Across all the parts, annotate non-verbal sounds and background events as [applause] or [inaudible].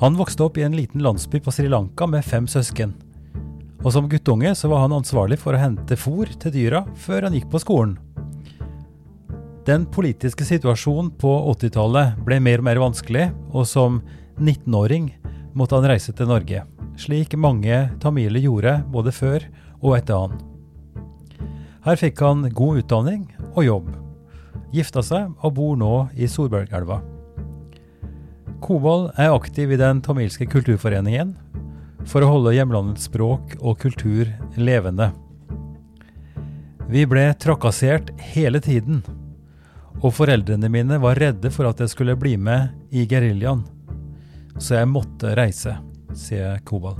Han vokste opp i en liten landsby på Sri Lanka med fem søsken. Og som guttunge så var han ansvarlig for å hente fôr til dyra før han gikk på skolen. Den politiske situasjonen på 80-tallet ble mer og mer vanskelig, og som 19-åring måtte han reise til Norge, slik mange tamiler gjorde både før og etter han. Her fikk han god utdanning og jobb, gifta seg og bor nå i Solbergelva. Kobal er aktiv i den tamilske kulturforeningen for å holde hjemlandets språk og kultur levende. Vi ble trakassert hele tiden, og foreldrene mine var redde for at jeg skulle bli med i geriljaen, så jeg måtte reise, sier Kobal.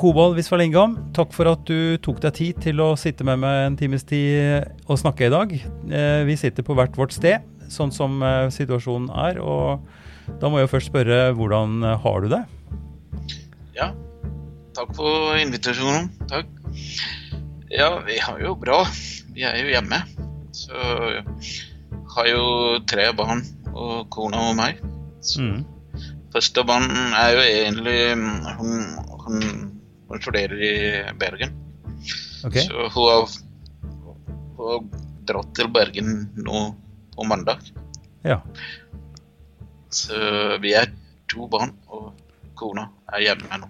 Kobal Visvalingam, takk for at du tok deg tid til å sitte med meg en times tid og snakke i dag. Eh, Vi sitter på hvert vårt sted, sånn som eh, situasjonen er. Og da må jeg først spørre, hvordan eh, har du det? Ja, takk for invitasjonen. Takk. Ja, vi har jo bra. Vi er jo hjemme. Så har jo tre barn og kona og meg. Så Mm. Første barn er jo egentlig Hun, hun, hun studerer i Bergen. Okay. Så hun har, hun har dratt til Bergen nå på mandag. ja. Så vi er to barn, og kona er hjemme nå.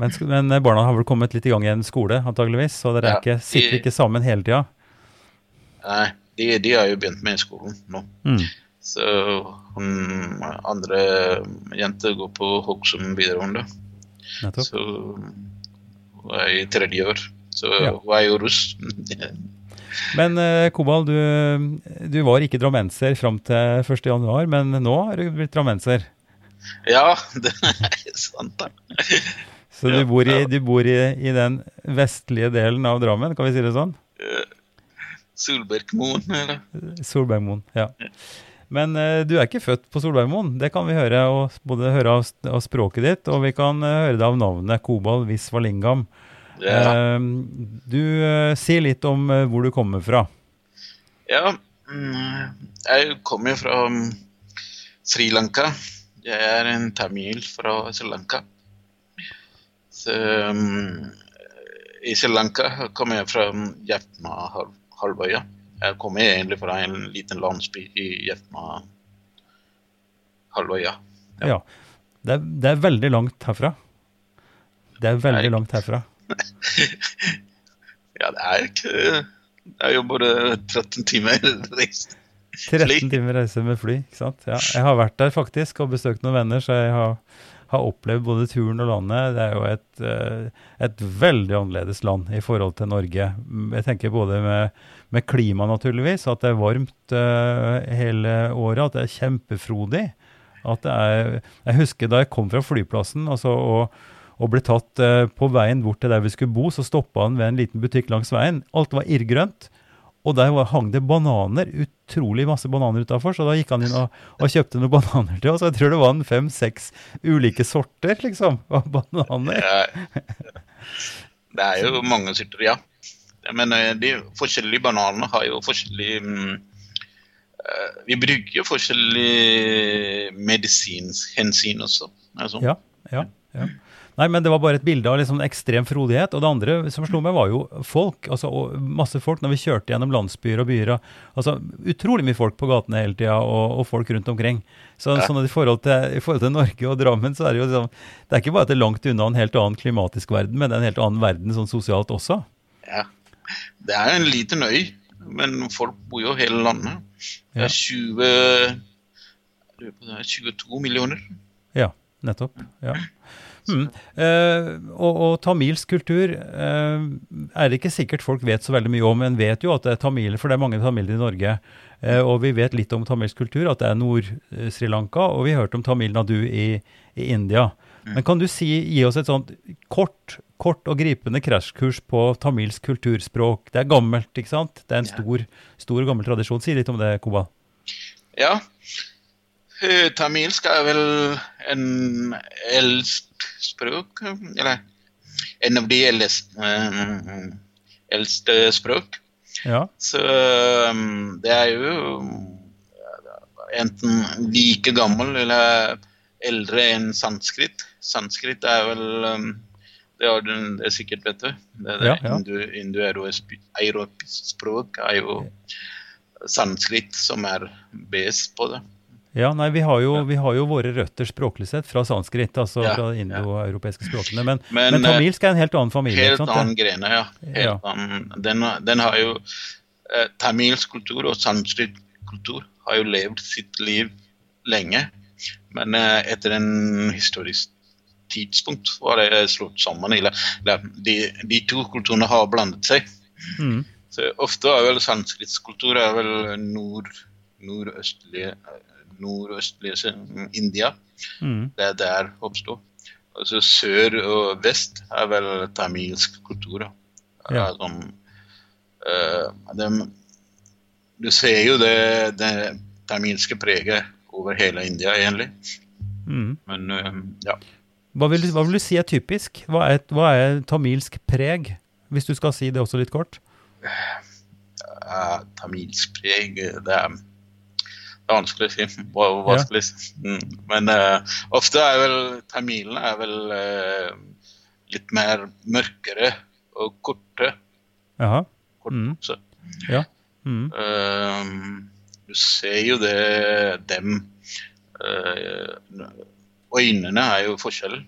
Men, men eh, barna har vel kommet litt i gang i en skole, antageligvis, så dere er Ja, ikke, sitter de- ikke sammen hele tida? Nei, de, de har jo begynt med skolen nå. Mm. Så hun andre jenter går på Hokksund videregående. Nettopp. Så hun er i tredje år. Så Ja. hun er jo russ. Men eh, Kobal, du, du var ikke drammenser fram til 1.1, men nå har du blitt drammenser. ja, det er sant. da. Så du bor, i, du bor i, i den vestlige delen av Drammen, kan vi si det sånn? Solbergmoen, eller? Solbergmoen, ja. Men eh, du er ikke født på Solbergmoen. Det kan vi høre, både høre av, språket ditt, og vi kan eh, høre det av navnet Kobal Visvalingam. Ja. Eh, du eh, sier litt om eh, hvor du kommer fra. ja. mm, Jeg kommer fra mm, Sri Lanka. Jeg er en tamil fra Sri Lanka. Så mm, I Sri Lanka kommer jeg fra mm, Jefma-halvøya. Jeg kommer egentlig fra en liten landsby i Jefma-halvøya. Ja. Det, er, det er veldig langt herfra. Det er veldig langt herfra. [laughs] Ja, det er ikke Det er jo bare 13 timer reise. 13 timer reise med fly, ikke sant? Ja, jeg har vært der faktisk og besøkt noen venner, så jeg har, har opplevd både turen og landet. Det er jo et, eh, et veldig annerledes land i forhold til Norge. Jeg tenker både med, med klima naturligvis, at det er varmt uh, hele året, at det er kjempefrodig. At det er, jeg husker da jeg kom fra flyplassen altså, og, og ble tatt eh, på veien bort til der vi skulle bo, så stoppa han ved en liten butikk langs veien. Alt var irrgrønt. Og der var, hang det bananer, utrolig masse bananer utafor, så da gikk han inn og, og kjøpte noen bananer til oss. Jeg tror det var en fem-seks ulike sorter, liksom, av bananer. Ja. Det er jo mange sorter, ja. Men eh, de forskjellige bananene har jo forskjellig mm, eh, Vi bruker jo forskjellig medisinsk hensyn også. Altså. Ja, ja, ja. Nei, men det var bare et bilde av liksom ekstrem frodighet. Og det andre som slo meg, var jo folk. altså Masse folk når vi kjørte gjennom landsbyer og byer. altså Utrolig mye folk på gatene hele tida, og, og folk rundt omkring. Så, Ja. sånn i forhold, til, I forhold til Norge og Drammen, så er det jo liksom Det er ikke bare at det er langt unna en helt annen klimatisk verden, men det en helt annen verden sånn sosialt også. Ja. Det er en liten øy, men folk bor jo hele landet. Det er 20 jeg lurer på det er 22 millioner. Ja, nettopp. Ja. Mm. Eh, og, og tamilsk kultur eh, er det ikke sikkert folk vet så veldig mye om. En vet jo at det er tamiler, for det er mange tamiler i Norge. Eh, og vi vet litt om tamilsk kultur, at det er Nord-Sri Lanka, og vi hørte om Tamil Nadu i, i India. Men kan du si, gi oss et sånt kort, kort og gripende krasjkurs på tamilsk kulturspråk? Det er gammelt, ikke sant? Det er en stor, stor gammel tradisjon. Si litt om det, Koba. Ja. Eh, Tamilsk er vel en eldst språk, eller en av de eldste, eh, eldste språk. Ja. Så um, det er jo enten like gammel eller eldre enn sanskrit. Sanskrit er vel um, det, har du, det er sikkert, vet du. Det, det Ja, ja. Indu- Indoeuropeisk språk er jo sanskrit som er best på det. Ja, nei, vi har, jo, vi har jo våre røtter språklig sett fra sanskrit, altså fra indoeuropeiske språkene. Men, Men, men, eh, tamilsk er en helt annen familie. Helt sant? annen grene, ja. Annen. Den, den har jo eh, Tamilsk kultur og sanskrit kultur har jo levd sitt liv lenge. Men eh, etter en historisk tidspunkt var det slått sammen. Eller, de, de to kulturene har blandet seg. Mm. Så ofte er vel sanskritsk kultur er vel nord, nordøstlige, nordøstlige se- India. Mm. Det er der oppstår. Altså sør og vest er vel tamilsk kultur. Ja. Som, uh, de, du ser jo det, det tamilske preget over hele India, egentlig. Mm. Men uh, ja. Hva, vil, du- hva vil du si er typisk? Hva er, hva er tamilsk preg? Hvis du skal si det også litt kort. Uh, tamilsk preg eh, det er vanskelig å si. Hva, hva Ja. si? Mm. Men uh, ofte er vel tamilene er vel uh, litt mer mørkere og korte. Jaha. Mm. Ja. Mm. Uh, du ser jo det dem Øynene er jo forskjell.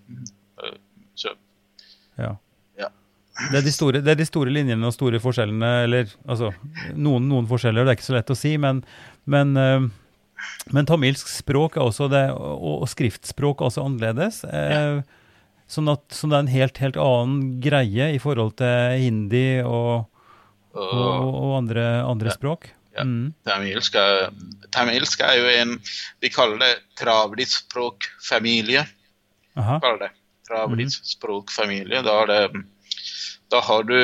Eh, så Ja. Ja. Det er, de store, det er de store linjene og store forskjellene, eller altså noen, noen forskjeller, det er ikke så lett å si, men, men, men tamilsk språk er også det, og, og skriftspråk er også annerledes. Eh, sånn at sånn det er en helt, helt annen greie i forhold til hindi og, og, og andre, andre Ja. språk. Ja. Mm. tamilsk, er, tamilsk er jo en De kaller det travlitspråkfamilie. Aha. kaller det. Travlispråkfamilie. Da, da har du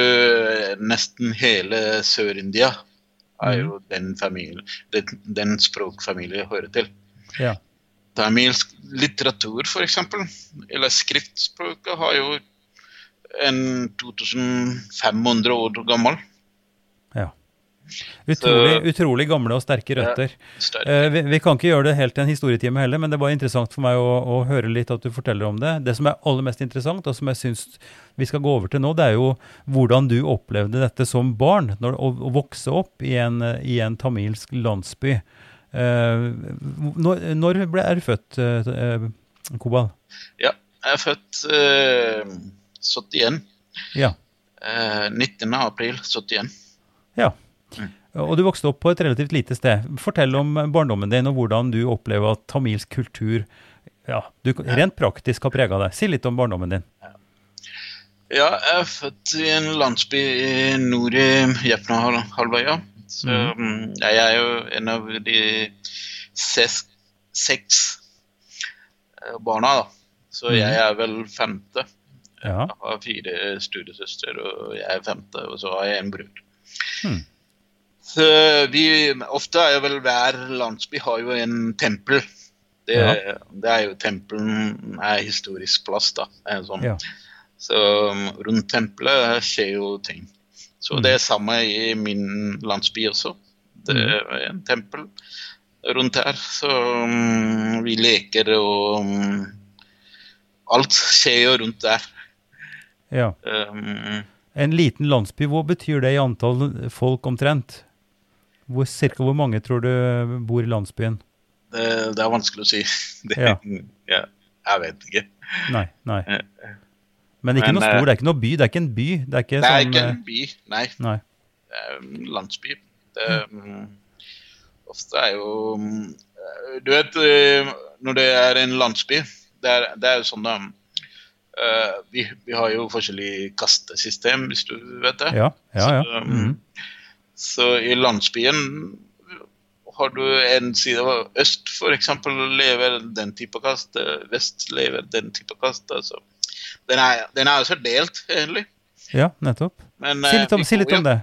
nesten hele Sør-India. Er jo den familien, den, den språkfamilien hører til. Ja. Tamilsk litteratur, f.eks., eller skriftspråket, har jo en 2500 år gammel. Utrolig, Så- utrolig gamle og sterke røtter. Ja, Eh, vi, vi kan ikke gjøre det helt til en historietime heller, men det var interessant for meg å, å høre litt at du forteller om det. Det som er aller mest interessant, og som jeg syns vi skal gå over til nå, det er jo hvordan du opplevde dette som barn, når, å, å vokse opp i en, eh, i en tamilsk landsby. Eh, når, når ble, er du født, eh, eh, Kobal? Ja, jeg er født eh, 71. Ja. Eh, 19. april 71. ja. Og du vokste opp på et relativt lite sted. Fortell om barndommen din, og hvordan du opplever at tamilsk kultur ja, du, rent praktisk har prega deg. Si litt om barndommen din. Ja, jeg er født i en landsby i nord i Jepnahalvøya. Så mm, jeg er jo en av de ses, seks eh, barna, da. Så jeg er vel femte. Jeg har fire studiesøster, og jeg er femte, og så har jeg en bror. Hmm. Så vi, ofte er vel hver landsby har jo en tempel. Det, Ja. det er jo Tempelen er historisk plass, da. Er sånn. Ja. Så um, rundt tempelet skjer jo ting. Så Mm. det er samme i min landsby også. Det Mm. er en tempel rundt her. Så um, vi leker og um, Alt skjer jo rundt der. ja. Um, En liten landsby, hva betyr det i antall folk omtrent? Hvor, cirka hvor mange tror du bor i landsbyen? det, det er vanskelig å si. [laughs] Det, Ja. ja, jeg vet ikke. Nei. nei. Eh, Men ikke Men, noe stor, eh, det er ikke noe by. Det er ikke en by. Det er ikke Det er som, ikke eh, en by, nei. Nei. Det er en landsby. Det er, mm, ofte er jo mm, Du vet, eh, når det er en landsby, det er, det er jo sånn eh, vi, vi har jo forskjellige kastesystem, hvis du vet det. Ja, ja. ja. Så, um, Mhm. Så i landsbyen har du en side av øst f.eks. lever den type kast, eh, vest lever den type kast. Altså. Den er den er også delt, egentlig. ja nettopp. Men, Si eh, litt om, si litt om det.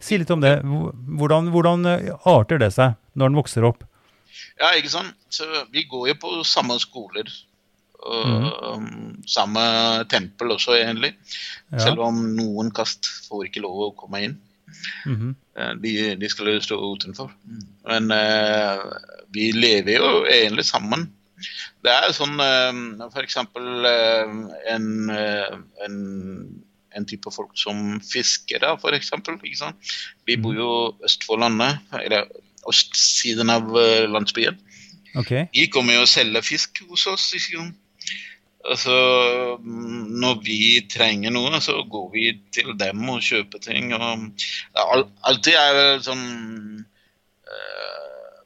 Si litt om det. Hvordan, hvordan eh, arter det seg når den vokser opp? Ja, ikke sant. Så vi går jo på samme skoler. Og um, samme tempel også, egentlig. Ja. Selv om noen kast får ikke lov å komme inn. Mhm. Eh, De, de skal jo stå utenfor. Men uh, vi lever jo egentlig sammen. Det er sånn uh, for eksempel eh, en, eh, en, en type folk som fisker, da, sant? Vi bor jo øst for landet, eller østsiden av eh, landsbyen. Okay. De kommer jo og selger fisk hos oss. Ikke sant? Altså, når vi trenger noe, så går vi til dem og kjøper ting. Og al alltid er det sånn uh,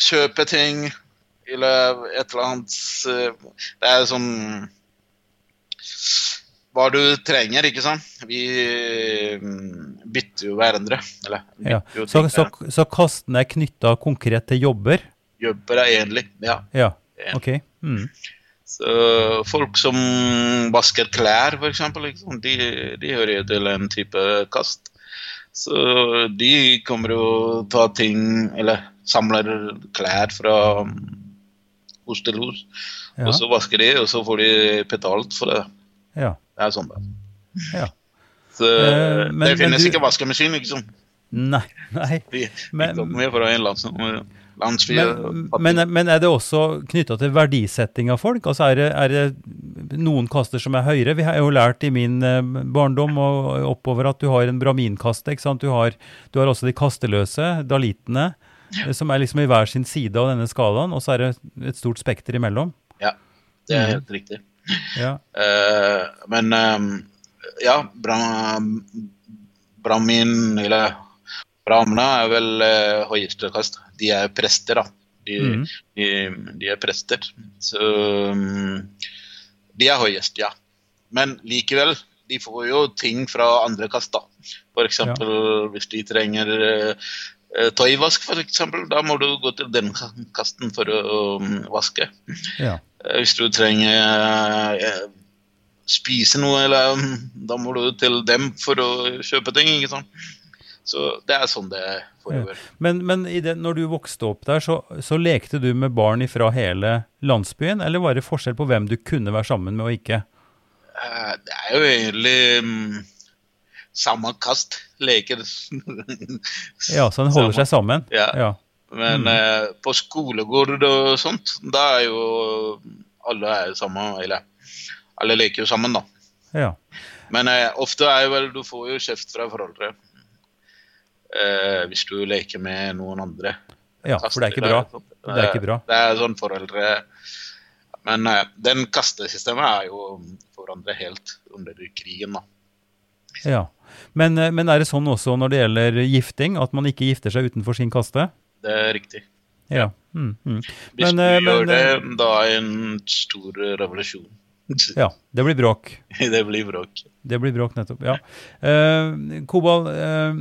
Kjøpe ting eller et eller annet eh, Det er sånn Hva du trenger, ikke sant? Vi mm, bytter jo hverandre. Eller Ja. jo Så, så, så kasten er knytta konkret til jobber? Jobber er egentlig, ja. Ja. Ja. Ok. Mm. Så folk som vasker klær, eksempel, liksom, de, de hører til en type kast. Så de kommer og ta ting, eller samler klær fra um, hos til hos. Ja. Og så vasker de, og så får de betalt for det. ja. Det er sånn det. Ja. Så uh, men- det finnes men du- ikke vaskemaskin, liksom. Nei. nei. De, Men- de kommer fra en lands, landsby. Men, men, men er det også knytta til verdisetting av folk? Altså er det, er det noen kaster som er høyere? Vi har jo lært i min eh, barndom og oppover at du har en braminkaste. ikke sant? Du har, du har også de kasteløse, dalitene, ja. som er liksom i hver sin side av denne skalaen. Og så er det et stort spekter imellom. Ja, det er helt riktig. Ja. Uh, [laughs] men um, ja, bra, Brahmin, eller Bramna er vel uh, høyeste kast. De er prester, da. De, mm. de, de er prester. Så um, de er høyest, ja. Men likevel, de får jo ting fra andre kast, da. For eksempel hvis de trenger eh, eh, tøyvask, eksempel, da må du gå til den kasten for å um, vaske. ja. Eh, Hvis du trenger eh, spise noe, eller mm, da må du til dem for å kjøpe ting. ikke sant? Så det er sånn det foregår. Men, men i det, når du vokste opp der, så, så lekte du med barn fra hele landsbyen? Eller var det forskjell på hvem du kunne være sammen med og ikke? Eh, Det er jo egentlig um, samme kast. Leker. [laughs] Ja, Så en holder Samme. seg sammen? Ja. ja. Men eh, på skolegård og sånt, da er jo alle er sammen. Eller alle leker jo sammen, da. ja. Men eh, ofte er jo vel du får jo kjeft fra foreldre eh, hvis du leker med noen andre. Ja, for det er ikke bra. Det er ikke bra. Det er sånn foreldre Men uh, den kastesystemet er jo forandret helt under krigen, da. Ja. Men, eh, men er det sånn også når det gjelder gifting, at man ikke gifter seg utenfor sin kaste? Det er riktig. Ja. Mm, mm. Hvis Men, du men, gjør det, da er en stor revolusjon. [laughs] Ja, det blir bråk. det blir bråk. Det blir bråk, nettopp. Ja. Uh, Kobal, eh,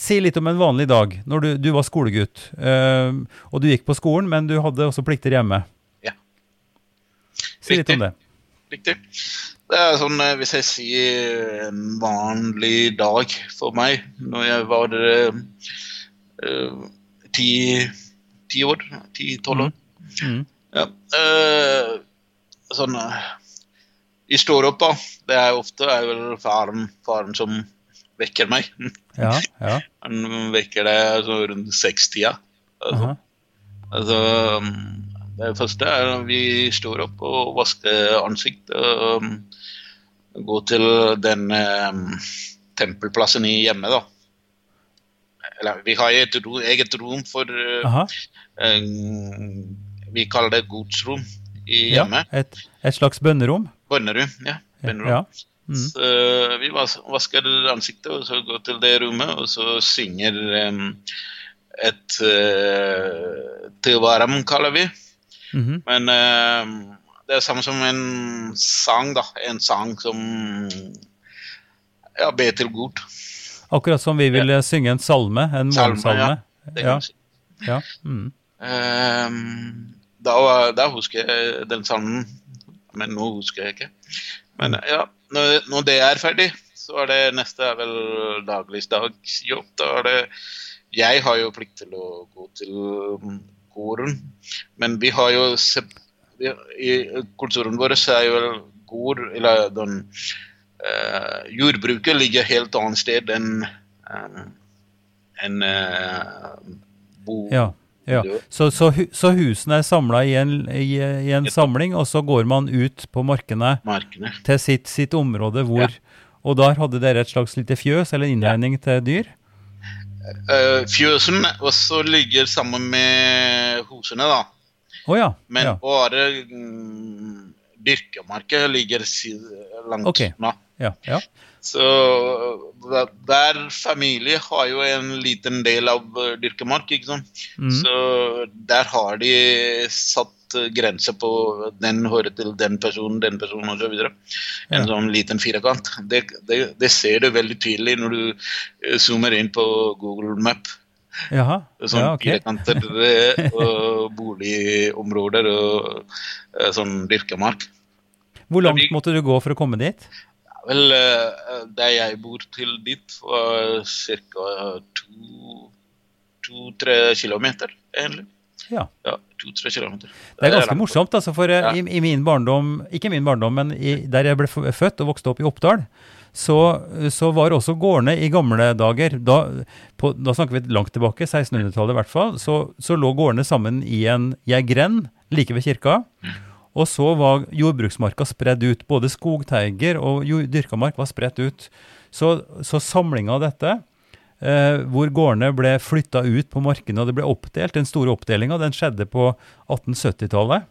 si litt om en vanlig dag når du, du var skolegutt. eh, og du gikk på skolen, men du hadde også plikter hjemme. Ja. Si litt om det. Riktig. Det er sånn, eh, hvis jeg sier en vanlig dag for meg, når jeg var eh, ti, ti år, ti-tolv år. Mm. Ja. eh, sånn Vi står opp, da. Det er ofte er vel faren, faren som vekker meg. [laughs] Ja, ja. [laughs] Han vekker deg altså, rundt sekstida. Altså, altså, mm, det første er at vi står opp og vasker ansiktet. Og mm, går til den um, tempelplassen i hjemme, da. Eller vi har et ro, eget rom for uh, eh, Vi kaller det godsrom i Ja, et, et slags bønnerom? Bønnerom. Ja. bønnerom. Ja. Mm. Så vi vasker ansiktet, og så går til det rommet, og så synger um, et uh, Tevaram, kaller vi. Mhm. Men em, det er samme som en sang, da. En sang som ja, ber til Gud. Akkurat som vi ville synge en salme, en Salme, morgensalme. Ja, ja. Mm. Um, da, da husker jeg den salmen, men nå husker jeg ikke. Men ja, når, når det er ferdig, så er det neste er vel dagligdagsjobb. Da er det Jeg har jo plikt til å gå til koren, men vi har jo I kulturen vår så er jo gård Eller den uh, Jordbruket ligger helt annet sted enn eh, enn uh, bo... Ja, ja. Så, så, så husene er samla i en, i, i en samling, og så går man ut på markene markene. til sitt, sitt område hvor Og der hadde dere et slags lite fjøs eller innregning til dyr? Uh, fjøsen også ligger sammen med husene, da. Oh, ja. Men ja. bare mm, dyrkemarka ligger langt Ok. unna. ja, ja. Så hver familie har jo en liten del av eh, dyrkemark, ikke sant. Mm. Så der har de satt grenser på den hører til den personen, den personen osv. En Ja. sånn liten firkant. Det, det, det ser du veldig tydelig når du eh, zoomer inn på Google Map. Jaha. Sånn Ja, ok. firkanter [laughs] og boligområder og eh, sånn dyrkemark. Hvor langt måtte du gå for å komme dit? Vel, eh, der jeg bor til dit, var ca. to-tre kilometer, egentlig. Ja. Ja, to-tre kilometer. Det er ganske morsomt, altså, for eh, Ja. i, i min barndom, ikke min barndom, men i, der jeg ble født og vokste opp i Oppdal, så, så var også gårdene i gamle dager, da, på, da snakker vi langt tilbake, 1600-tallet i hvert fall, så, så lå gårdene sammen i en, i en grend like ved kirka. Og så var jordbruksmarka spredd ut. Både skogteiger og dyrka mark var spredt ut. Så, så samlinga av dette, eh, hvor gårdene ble flytta ut på markene og det ble oppdelt, den store oppdelinga, den skjedde på 1870-tallet.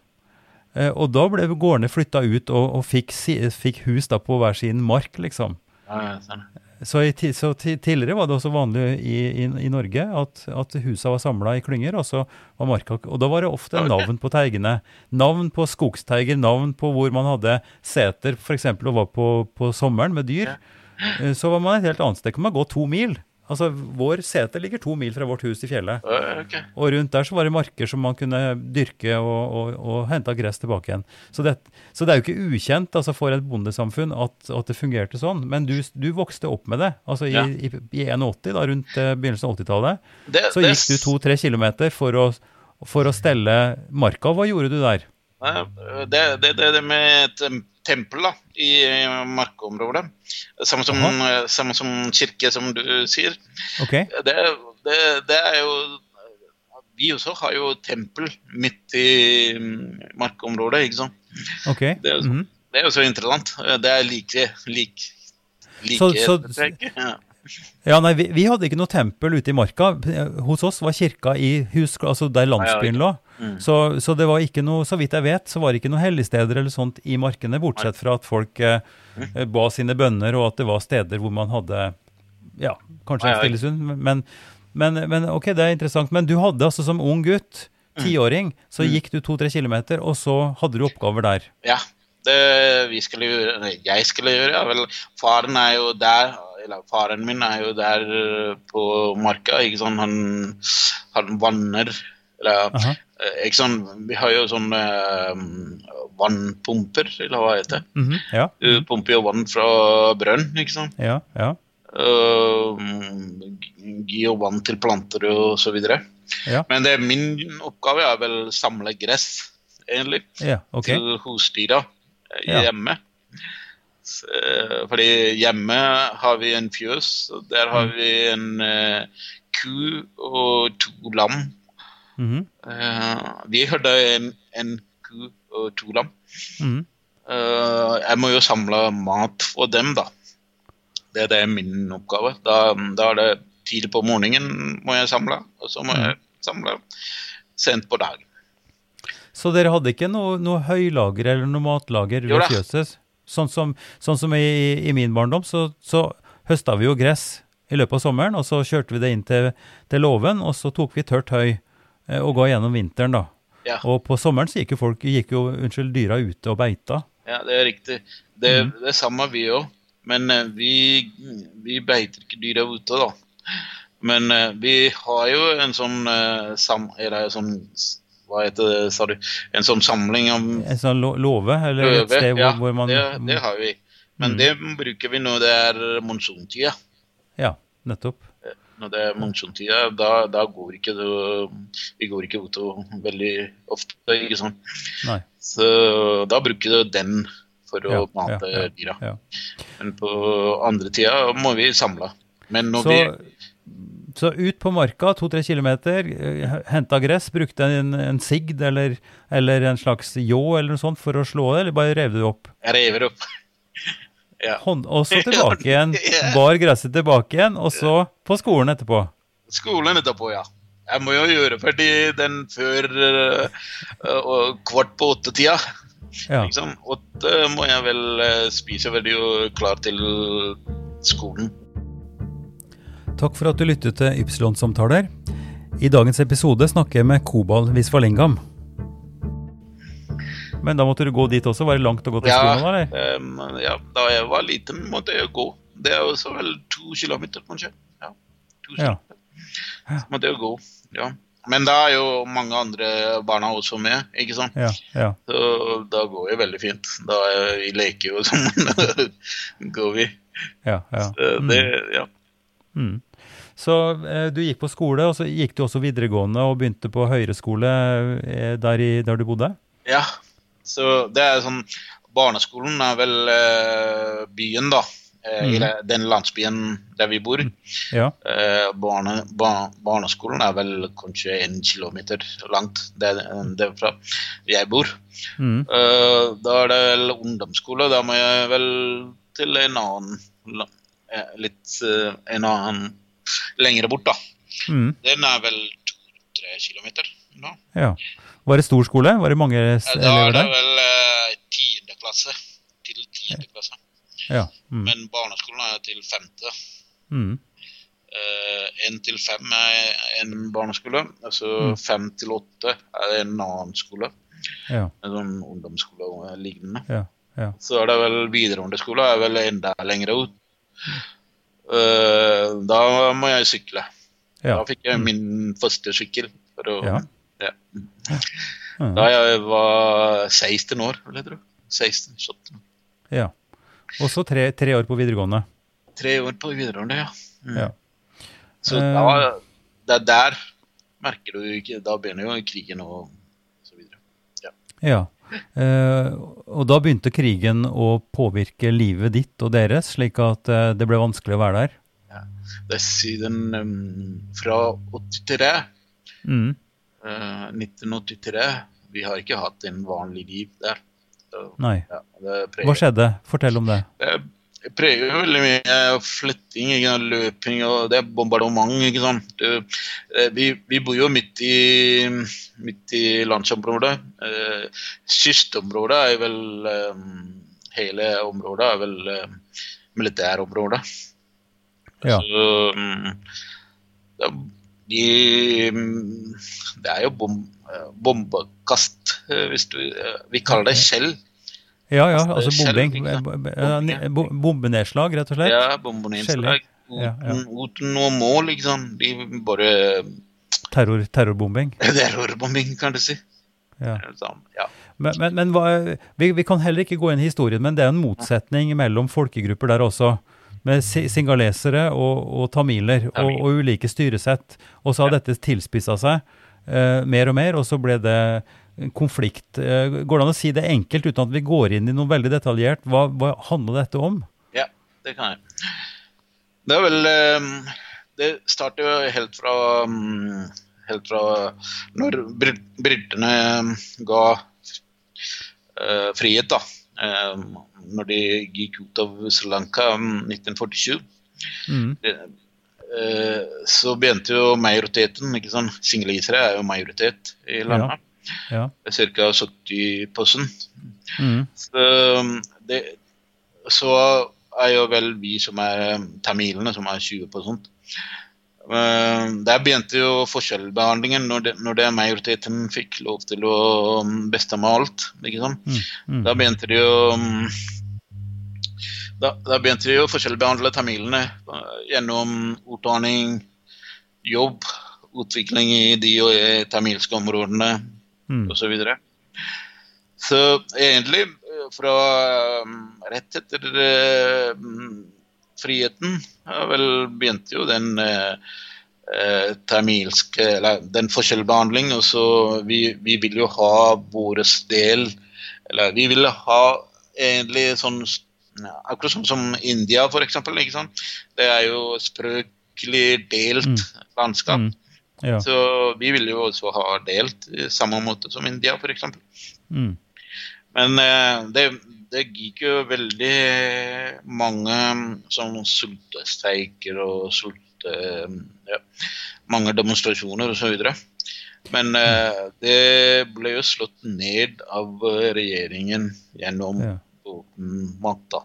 Eh, og da ble gårdene flytta ut og, og fikk, fikk hus da på hver sin mark, liksom. Ja, sånn. Så, i, så tidligere var det også vanlig i, i, i Norge at, at husa var samla i klynger, og så var marka Og da var det ofte navn på teigene. Navn på skogsteiger, navn på hvor man hadde seter, f.eks. og var på, på sommeren med dyr. Eh, Så var man et helt annet sted. Kan man gå to mil? Altså, Vår sete ligger to mil fra vårt hus i fjellet. Okay. Og rundt der så var det marker som man kunne dyrke og, og, og hente gress tilbake igjen. Så det, så det er jo ikke ukjent altså for et bondesamfunn at, at det fungerte sånn. Men du, du vokste opp med det. Altså i, Ja. i, i 81, da, rundt eh, begynnelsen av 80-tallet, så gikk du to-tre kilometer for å, for å stelle marka. Hva gjorde du der? Det, det, det, med et tempel da, i eh, markområdet. Samme som, eh, samme som kirke, som du sier. okay. Det, det, det er jo Vi også har jo tempel midt i mm, markområdet, ikke sant. Okay. Det er, Mhm. det er jo så interessant. Det er like like, like Så- så-. Ja. Ja, nei, vi, vi hadde ikke noe tempel ute i marka. Hos oss var kirka i hus, altså der landsbyen lå. Mm. Så, så det var ikke noe, så vidt jeg vet, så var det ikke noe helligsteder eller sånt i markene, bortsett fra at folk eh, Mm. ba sine bønner, og at det var steder hvor man hadde ja, kanskje en oi. Men, men, men ok, det er interessant. Men du hadde altså som ung gutt, Mm. tiåring, så gikk du to-tre kilometer, og så hadde du oppgaver der. Ja, det vi skulle gjøre, eller jeg skulle gjøre, ja vel, faren er jo der, eller faren min er jo der eh, på marka, ikke sant, han, han vanner, eller, Aha. eh, sant, vi har jo sånne uh, vannpumper, eller hva heter det? Mhm, Ja, Du pumper jo vann fra brønn, ikke sant? ja, ja. Uh, gi jo vann til planter og så videre. Ja. Men det min oppgave er vel samle gress, egentlig ja okay. til husdyra eh, hjemme. Så, eh, fordi hjemme har vi en fjøs, og der har Mm. vi en uh, ku og to lam. Mhm, Eh, vi hadde en, en ku og to lam. mhm. Eh, jeg må jo samle mat for dem, da. Det, det er min oppgave. Da, da er det tidlig på morgenen må jeg samle, og så må Mm. jeg samle sent på dagen. Så dere hadde ikke noe, noe høylager eller noe matlager ved fjøset? Sånn som, sånn som i, i min barndom, så, så høsta vi jo gress i løpet av sommeren, og så kjørte vi det inn til, til låven, og så tok vi tørt høy og ga gjennom vinteren, da. Ja. Og på sommeren så gikk jo folk gikk jo, unnskyld, dyra ute og beita. Ja, det er riktig. Det, Mm. det er samme vi òg. Men eh, vi, vi beiter ikke dyra ute, da. Men eh, vi har jo en sånn eh, sam... Eller sånn Hva heter det, sa du? En sånn samling av En sånn låve, eller et sted hvor, Ja, hvor man det, det har vi. Men Mm. det bruker vi når det er monsontida. Ja, nettopp. Når det monsuntida, da, da går ikke det Vi går ikke ut veldig ofte, ikke sant. Nei. Så da bruker du den for å Ja, mate ja, ja, dyra. ja. Men på andre tida må vi samle. Men når Så, vi så ut på marka, to-tre kilometer, eh, henta gress, brukte en, en sigd eller, eller en slags ljå eller noe sånt for å slå det, eller bare rev du opp? Jeg rever opp ja. Hånd, og så [laughs] tilbake igjen, bar gresset tilbake igjen, og så på skolen etterpå. skolen etterpå, ja. Jeg må jo gjøre ferdig den før uh, kvart på åtte-tida. Ja. Liksom. Åtte må jeg vel øh, spise ferdig og klar til skolen. Takk for at du lyttet til Ypsilon-samtaler. I dagens episode snakker jeg med Kobal Visvalingam. Men da måtte du gå dit også? Var det langt å gå til Ja, skolen? eller? Um, ja, da jeg var liten, måtte jeg gå. Det er også vel to kilometer, kanskje. Ja, to Ja. kilometer. Så måtte jeg gå, ja. Men da er jo mange andre barna også med, ikke sant? Ja, ja. Så da går det veldig fint. Da er vi leker jo [laughs] sammen. går vi. ja, ja. Så Det, ja. Mm. Så eh, du gikk på skole, og så gikk du også videregående og begynte på høyreskole eh, der, i, der du bodde? ja. Så det er sånn Barneskolen er vel eh, byen, da. Eh, Mhm. Eller den landsbyen der vi bor. Ja. Eh, barne, ba, barneskolen er vel kanskje en kilometer langt der, derfra jeg bor. Mm. Eh, da er det vel ungdomsskole. Da må jeg vel til en annen eh, Litt en annen lengre bort, da. Mm. Den er vel to-tre kilometer. Da. ja. Var det stor skole? Var det mange elever der? Da er det vel eh, tiende klasse til tiende klasse. Ja. Mm. Men barneskolen er til femte. Mm. Én til fem er en barneskole. Altså Mm. fem til åtte er en annen skole. Ja. En sånn ungdomsskole og lignende. Ja. Ja. Så er det vel videregående skole er vel enda lenger ut. Uh, da må jeg sykle. Ja. Da fikk jeg min første sykkel. For å, Ja. Ja. Da jeg var 16 år, vil jeg tro. 16-17. ja. Og så tre, tre år på videregående. Tre år på videregående, ja. Mm. Ja. Så Eh. da, det er der merker du ikke Da begynner jo krigen og så videre. Ja. Eh, og da begynte krigen å påvirke livet ditt og deres, slik at eh, det ble vanskelig å være der? Det er siden um, fra 83, Mm. Eh, 1983 Vi har ikke hatt en vanlig liv der. Så, Nei. ja, Hva skjedde? Fortell om det. det preger veldig mye flytting, ikke løping og det er bombardement. ikke sant. Det, eh, vi, vi bor jo midt i, midt i landsområdet. Eh, kystområdet er vel eh, Hele området er vel eh, militærområde. Ja. Så mm, det, de, mm, det er jo bom, eh, bombekast, eh, hvis du eh, Vi kaller det skjell. Ja, ja, Altså, altså bombing. Bombenedslag, rett og slett? Ja, bombenedslag. Ja, ja. Uten, noe mål, liksom. De bare Terror, terrorbombing. [laughs] Terrorbombing, kan du si. Ja. Ja. Men, men, men hva, vi, vi kan heller ikke gå inn i historien, men det er en motsetning mellom folkegrupper der også. Med singalesere og, og tamiler og, og ulike styresett. Og så har dette tilspissa seg uh, mer og mer, og så ble det konflikt. Uh, går det an å si det enkelt uten at vi går inn i noe veldig detaljert? Hva, hva handler dette om? ja, det kan jeg. Det er vel um, Det starter jo helt fra um, Helt fra når brit- britene ga uh, frihet, da. Eh, når de gikk ut av Sri Lanka i 1947. Mm. Eh, så begynte jo majoriteten ikke sant? Singalesere er jo majoritet i landet. Ja. Ca. 70 Mm. så, det, så er jo vel vi som er tamilene, som er 20 Eh, der begynte jo forskjellbehandlingen, når, det, når det majoriteten fikk lov til å mm, bestemme alt. sant? mm. Da begynte de jo mm, da, da begynte de å forskjellbehandle tamilene eh, gjennom utdanning, jobb, utvikling i de og de tamilske områdene Mm. osv. Så, videre. så egentlig, eh, fra um, rett etter um, friheten, vel begynte jo den eh, eh, tamilske Eller den forskjellbehandling. Og så vi, vi vil jo ha vår del Eller vi ville ha egentlig sånn Akkurat sånn som India, for eksempel. Ikke sant? Det er jo språklig delt landskap. Mm. Ja. Så vi ville jo også ha delt samme måte som India, f.eks. Mm. Men eh, det, det gikk jo veldig mange sånn sultestreiker og sulte... Ja, mange demonstrasjoner osv. Men eh, det ble jo slått ned av eh, regjeringen gjennom Ja. våpenmakt.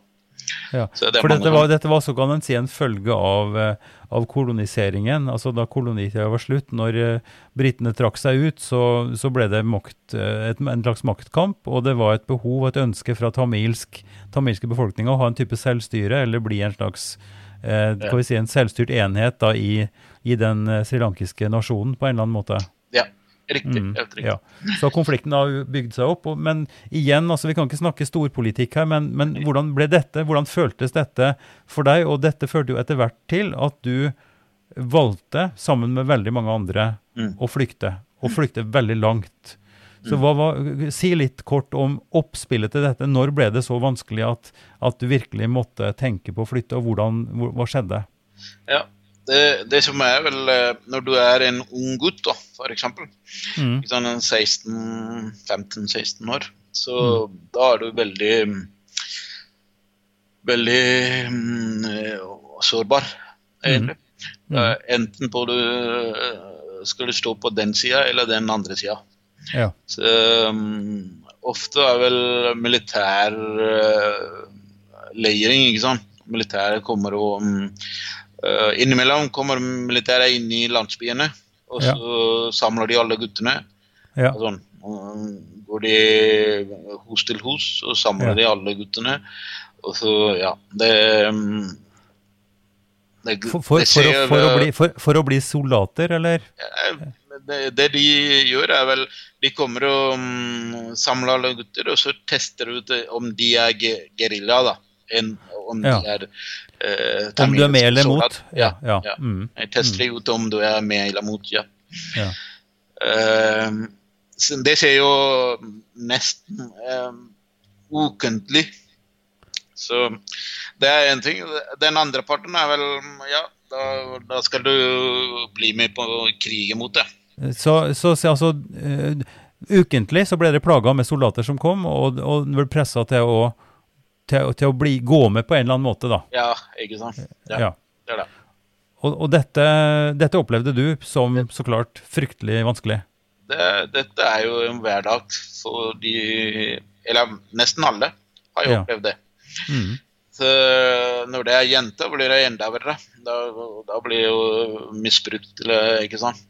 Ja. Det For dette var, dette var så kan en si en følge av, eh, av koloniseringen. Altså Da kolonitida var slutt, når eh, britene trakk seg ut, så, så ble det makt, eh, et, en slags maktkamp. Og det var et behov og et ønske fra tamilsk, tamilske befolkninga å ha en type selvstyre, eller bli en slags eh, skal vi si, en selvstyrt enhet da i, i den srilankiske nasjonen, på en eller annen måte. Ja, riktig. Mm, riktig. ja. Så konflikten har bygd seg opp. Og, men igjen, altså vi kan ikke snakke storpolitikk her, men, men hvordan ble dette? Hvordan føltes dette for deg? Og dette førte jo etter hvert til at du valgte, sammen med veldig mange andre, Mm. å flykte. Og flykte veldig langt. Så hva var, Si litt kort om oppspillet til dette. Når ble det så vanskelig at, at du virkelig måtte tenke på å flytte, og hvordan, hvor, hva skjedde? Ja, det, det som er vel eh, Når du er en ung gutt, da, eksempel, Mm. sånn en 16, 15-16 år, så da er du veldig Veldig mm, eh, sårbar, egentlig. Mm. enten på du eh, skal du stå på den sida eller den andre sida. Ja. Så, um, ofte er vel militær uh, leiring, ikke sant. Militæret kommer og um, uh, Innimellom kommer militæret inn i landsbyene, og Ja. så samler de alle guttene. Ja. Sånn. Går de hus til hus, og samler Ja. de alle guttene. Og så, ja Det, um, det, For, for, det for, å, skjer, for, å uh, bli, for, å bli soldater, eller? Det, det de gjør, er vel De kommer og um, samler alle gutter, og så tester ut om de er ge- gerilja, da. En, om Ja. de er eh, Om du er med eller mot? Ja. ja. ja. Mm. Jeg tester ut om du er med eller mot, ja. Eh, det skjer jo nesten uh, ukentlig. Så det er én ting. Den andre parten er vel Ja, da, da skal du bli med på krigen mot det. Så, så, så altså uh, Ukentlig så ble dere plaga med soldater som kom, og, og ble pressa til å, til, til å bli, gå med på en eller annen måte, da. Ja, ikke sant? Ja, Ja. det er det. Og, og dette, dette opplevde du som så klart fryktelig vanskelig. det. Dette er jo en hverdag for de Eller nesten alle har jo opplevd det. Mm. Så når det er jenter, blir det enda verre. Da, da blir det jo misbrukt, ikke sant.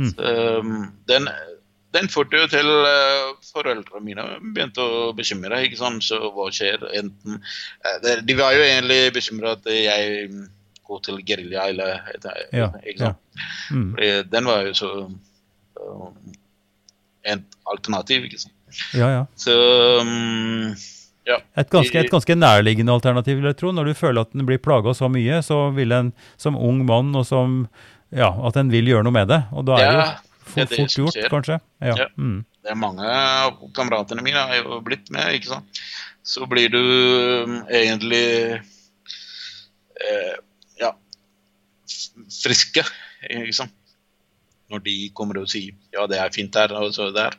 Mm. Så, um, den, den førte jo til uh, foreldrene mine begynte å bekymre. ikke sant? Så hva skjer? Enten, eh, de var jo egentlig bekymra at jeg mm, går til gerilja, eller Ja, ikke sant? Mm. Fordi Den var jo så uh, et alternativ, ikke sant. Ja, ja. Så um, ja. Et ganske, et ganske nærliggende alternativ, vil jeg tro. Når du føler at en blir plaga så mye, så vil en som ung mann og som Ja, at en vil gjøre noe med det. Og da er det jo Ja, er fort, det gjort, skjer. kanskje. Ja. Ja. Mm. Det er mange av kameratene mine har jo blitt med, ikke sant. Så blir du um, egentlig eh, ja friske, ikke sant. Når de kommer og sier ja, det er fint der og så der,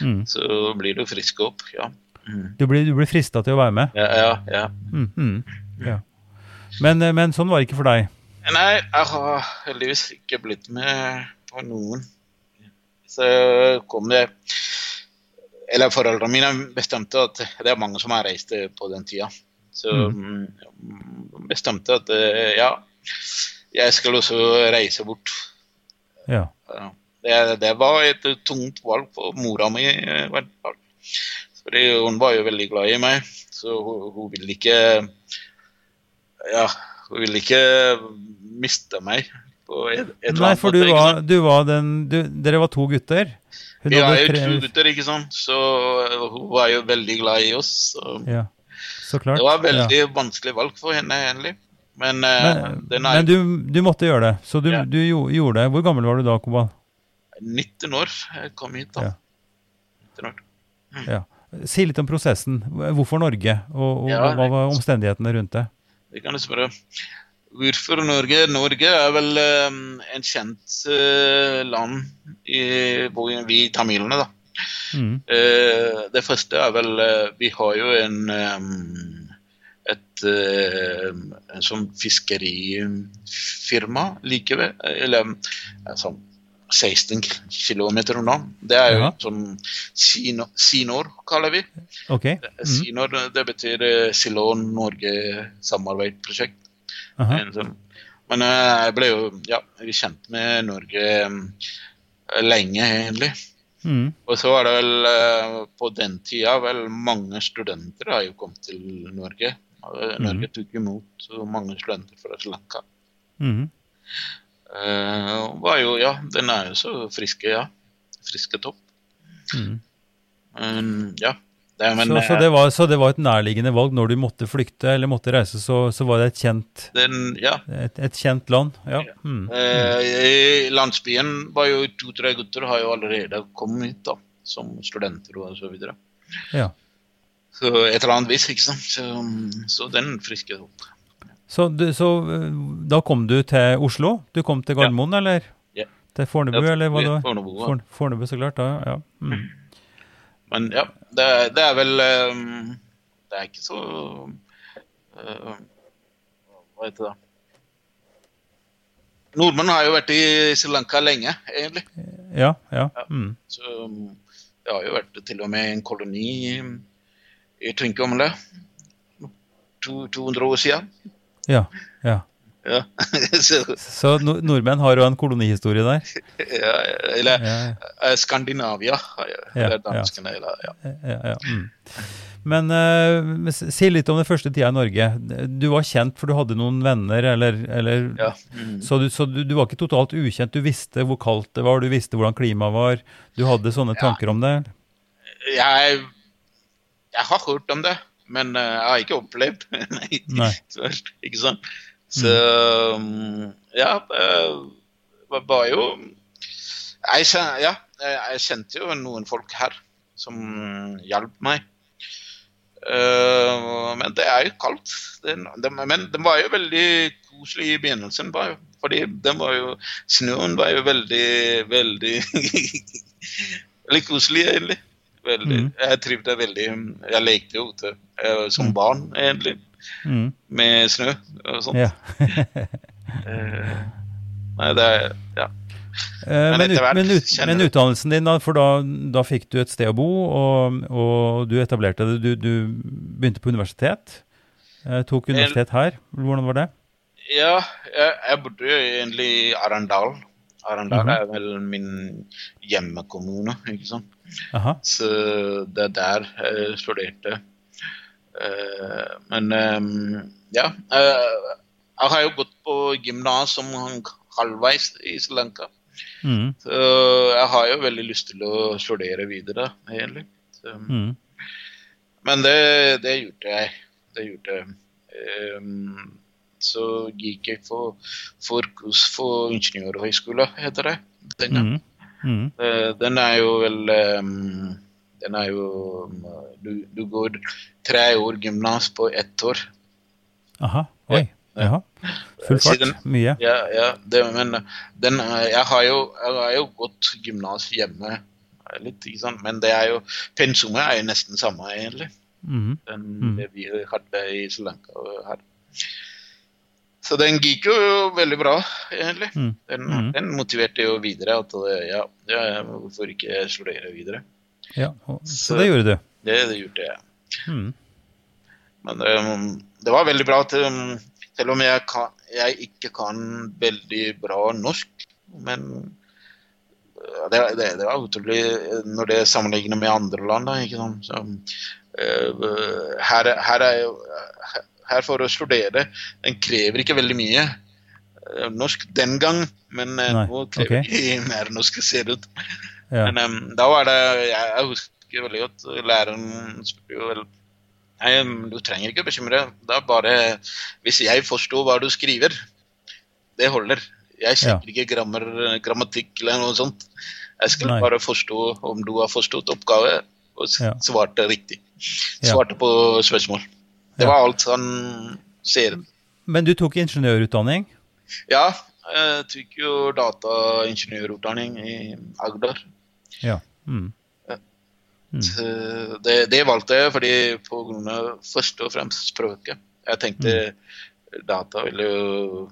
Mm. så blir du frisk opp. Ja. Mm. Du blir, du blir frista til å være med. Ja, ja, ja. Mm, mm. Ja. Men, eh, men sånn var det ikke for deg. Nei, jeg har heldigvis ikke blitt med på noen. Kom det Eller foreldrene mine bestemte at Det er mange som har reist på den tida. Så mm, bestemte at eh, ja, jeg skal også reise bort. Ja. Det, det var et tungt valg for mora mi. Fordi hun var jo veldig glad i meg, så hun, hun ville ikke Ja, hun ville ikke miste meg Nei, for du var, du var den du, Dere var to gutter? Hun Vi jeg er jo to gutter, ikke sant, så hun var jo veldig glad i oss. Så Ja, så klart. det var veldig ja. vanskelig valg for henne, egentlig. Men, eh, Men, er men du, du måtte gjøre det, så du, Ja. du gjo- gjorde det. Hvor gammel var du da, Koba? 19 år jeg kom hit, da. Ja. 19 år. Ja. Si litt om prosessen. Hvorfor Norge, og, og Ja, hva var omstendighetene rundt det? Det kan du spørre. Hvorfor Norge? Norge er vel um, en kjent uh, land i hvor vi tamilene, da. Mm. Uh, det første er vel uh, Vi har jo en um, et eh, en sånn fiskerifirma like ved, eller sånn 16 km unna. Det er jo Ja. sånn Sino- Sinor, kaller vi. Okay. Mm. Sinor, det betyr Silon Norge samarbeidsprosjekt. Aha. En sånn- Men eh, jeg ble jo ja, kjent med Norge eh, lenge, egentlig. Mm. Og så var det vel eh, på den tida vel mange studenter har jo kommet til Norge. Norge Norge tok imot mange studenter fra Sri Lanka. Mm. Uh, var jo, ja, den er jo så friske, ja. Friske topp. Mm. Um, ja. Det, men, så, så, eh, det var, så det var et nærliggende valg når du måtte flykte eller måtte reise, så, så var det et kjent, den, ja. et, et kjent land? Ja. Mm. Eh, I landsbyen var jo to-tre gutter har jo allerede kommet hit da, som studenter og så videre. ja. Så et eller annet vis, ikke sant. Så, så den friske opp. Så, du, så eh, da kom du til Oslo? Du kom til Gardermoen, eller? Ja. Til Fornebu, eller hva det var? Fornebu, ja. Fornebu, så klart. da, ja. Mm. Men ja, det, det er vel eh, Det er ikke så eh, Hva heter det? Nordmenn har jo vært i Sri Lanka lenge, egentlig. Ja, ja. Mm. Så um, det har jo vært til og med en koloni i Trinkomle. det. 200 år siden. ja, ja. Ja. [laughs] så, Så no nordmenn har jo en kolonihistorie der. ja, eller Ja, eh, Skandinavia. Eller danskene, eller ja. Mm. Men uh, si litt om den første tida i Norge. Du var kjent for du hadde noen venner, eller, eller ja. Mm. Så, du, så du, du var ikke totalt ukjent. Du visste hvor kaldt det var, du visste hvordan klimaet var. Du hadde sånne tanker om det? Jeg, jeg har hørt om det, men eh, jeg har ikke opplevd [laughs] Nei. Nei. Ikke sant? Så um, ja, det var jo jeg, ja, jeg jeg kjente jo noen folk her som hjalp meg. Eh, men det er jo kaldt. Den, den, men den var jo veldig koselig i begynnelsen. Bare, fordi den var jo, snøen var jo veldig, veldig [laughs] Veldig koselig, egentlig. Veldig. mm. Jeg trivdes veldig. Jeg lekte jo ute eh, som barn, egentlig, Mm. med snø og sånt. Ja. uh, [laughs] nei, det er Ja. Eh, men, etter hvert men, ut, men utdannelsen din, da, for da, da fikk du et sted å bo, og, og du etablerte det. Du, du begynte på universitet. Eh, tok universitet her. Hvordan var det? Ja, jeg, jeg bodde jo egentlig i Arendal. Arendal Mhm. er vel min hjemmekommune, ikke sant. Aha. Så det er der jeg studerte. Eh, men eh, ja. eh, jeg har jo gått på gymnas som halvveis i Sri Lanka. Mm. Så jeg har jo veldig lyst til å studere videre, egentlig. Så, Mm. Men det, det gjorde jeg. Det gjorde jeg. Um, så gikk jeg for, for kurs for ingeniørhøgskole, heter det. Den. Mm. Mm. Den er jo vel ehm, Den er jo du, du går tre år gymnas på ett år. Aha. Oi. Ja. Jaha. Full fart. Siden- Mye. Ja, ja det, men den, jeg, har jo, jeg har jo gått gymnas hjemme litt, ikke sant? men det er jo pensumet er jo nesten samme, egentlig. Mm. den Mm. det vi hadde i Sri Lanka her. Så den gikk jo veldig bra, egentlig. Mm. Den, Mm. den motiverte jo videre at ja, ja, hvorfor ikke studere videre. Ja. og- Så Så- det gjorde du. Det, det gjorde jeg. Mm. Men um, det var veldig bra til, selv om jeg, kan, jeg ikke kan veldig bra norsk. Men det, det, det var utrolig når det er sammenlignet med andre land. Da, ikke sant? Så, uh, her, her, er jo, her for å studere, den krever ikke veldig mye eh, norsk den gang, men eh, Nei, nå krever okay. de mer norsk, ser det ut. Ja. Men um, da var det Jeg, jeg husker veldig godt læreren spurte jo vel Nei, du trenger ikke bekymre. Det er bare Hvis jeg forsto hva du skriver, det holder. Jeg sjekker ikke grammer, grammatikk eller noe sånt. Jeg skal Nei. bare forstå om du har forstått oppgave, og Ja. svarte riktig. Ja. Svarte på spørsmål. Det Ja. var alt han ser. Men du tok ingeniørutdanning? Ja, jeg tok jo dataingeniørutdanning i Agder. Ja. Mm. Mm. Det, det valgte jeg fordi på grunn av først og fremst språket. Jeg tenkte Mm. data ville jo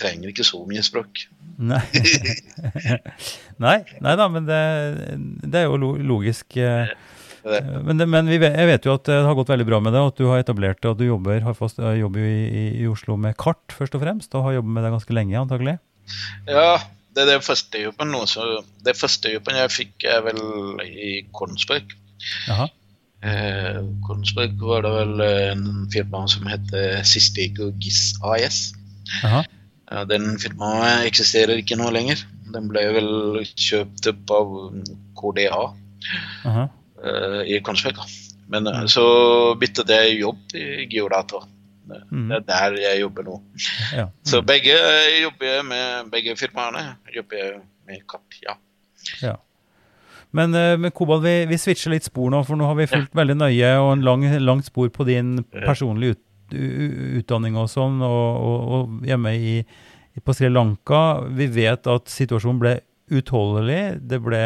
trenger ikke så mye språk. Nei. [laughs] nei, nei da, men det, det er jo logisk. eh, Men, det, men vi vet, jeg vet jo at det har gått veldig bra med det, og at du har etablert det, og du jobber, har fast, eh, jobber jo i, i, i Oslo med kart, først og fremst, og har jobbet med det ganske lenge, antagelig. Ja, det er det første jobben nå. Så det første jobben jeg fikk, er vel i Kongsberg. Jaha. Eh, Kongsberg var det vel en firma som heter Sistego GIS AS. Jaha. Ja, den firmaet eksisterer ikke nå lenger. Den ble vel kjøpt opp av KDA eh, i Kongsberg. Men eh, så byttet jeg jobb i Geodata. Det Mm. det er der jeg jobber nå. Ja. Så begge jobber med begge firmaene. jobber med katt, ja. ja. Men, eh, men Kobal, vi, vi switcher litt spor nå, for nå har vi fulgt veldig nøye og en lang, langt spor på din personlige ut, utdanning og sånn, og, og, og hjemme i, i, på Sri Lanka. Vi vet at situasjonen ble utholdelig. Det ble,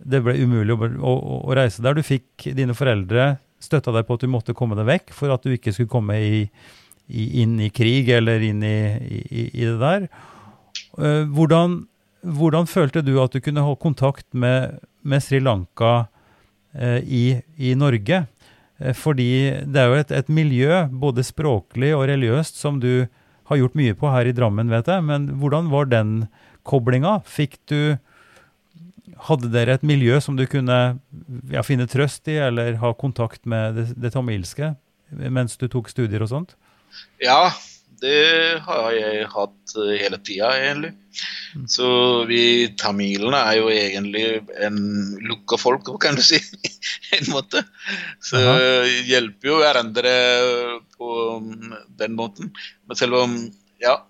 det ble umulig å, å, å reise der. Du fikk dine foreldre støtta deg på at du måtte komme deg vekk for at du ikke skulle komme i, i, inn i krig eller inn i, i, det der. Eh, hvordan, hvordan følte du at du kunne ha kontakt med, med Sri Lanka eh, i, i Norge? Eh, fordi det er jo et, et miljø, både språklig og religiøst, som du har gjort mye på her i Drammen, vet jeg. Men hvordan var den koblinga? Fikk du Hadde dere et miljø som du kunne ja, finne trøst i, eller ha kontakt med det, det tamilske mens du tok studier og sånt? Ja, det har jeg hatt hele tida, egentlig. Mm. Så vi tamilene er jo egentlig en lukka folk, kan du si. [laughs] en måte. Så Aha. hjelper jo hverandre på mm, den måten. Men selv om Ja.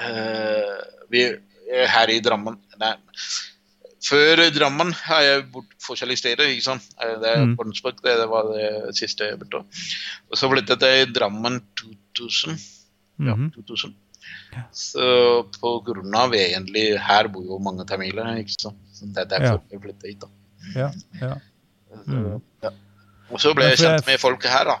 eh, vi er her i Drammen Nei. Før Drammen har jeg bodd forskjellige steder. ikke sant? Eh, Det er Mm. Kongsberg, det, det var det siste jeg bodde. Og så flyttet jeg i Drammen 2000. Ja, Mhm. 2000. Så på grunn av egentlig Her bor jo mange tamiler, ikke sant. Så det er derfor jeg flyttet hit, da. Ja, ja. Mm. ja. Og så ble jeg kjent med folk her, da.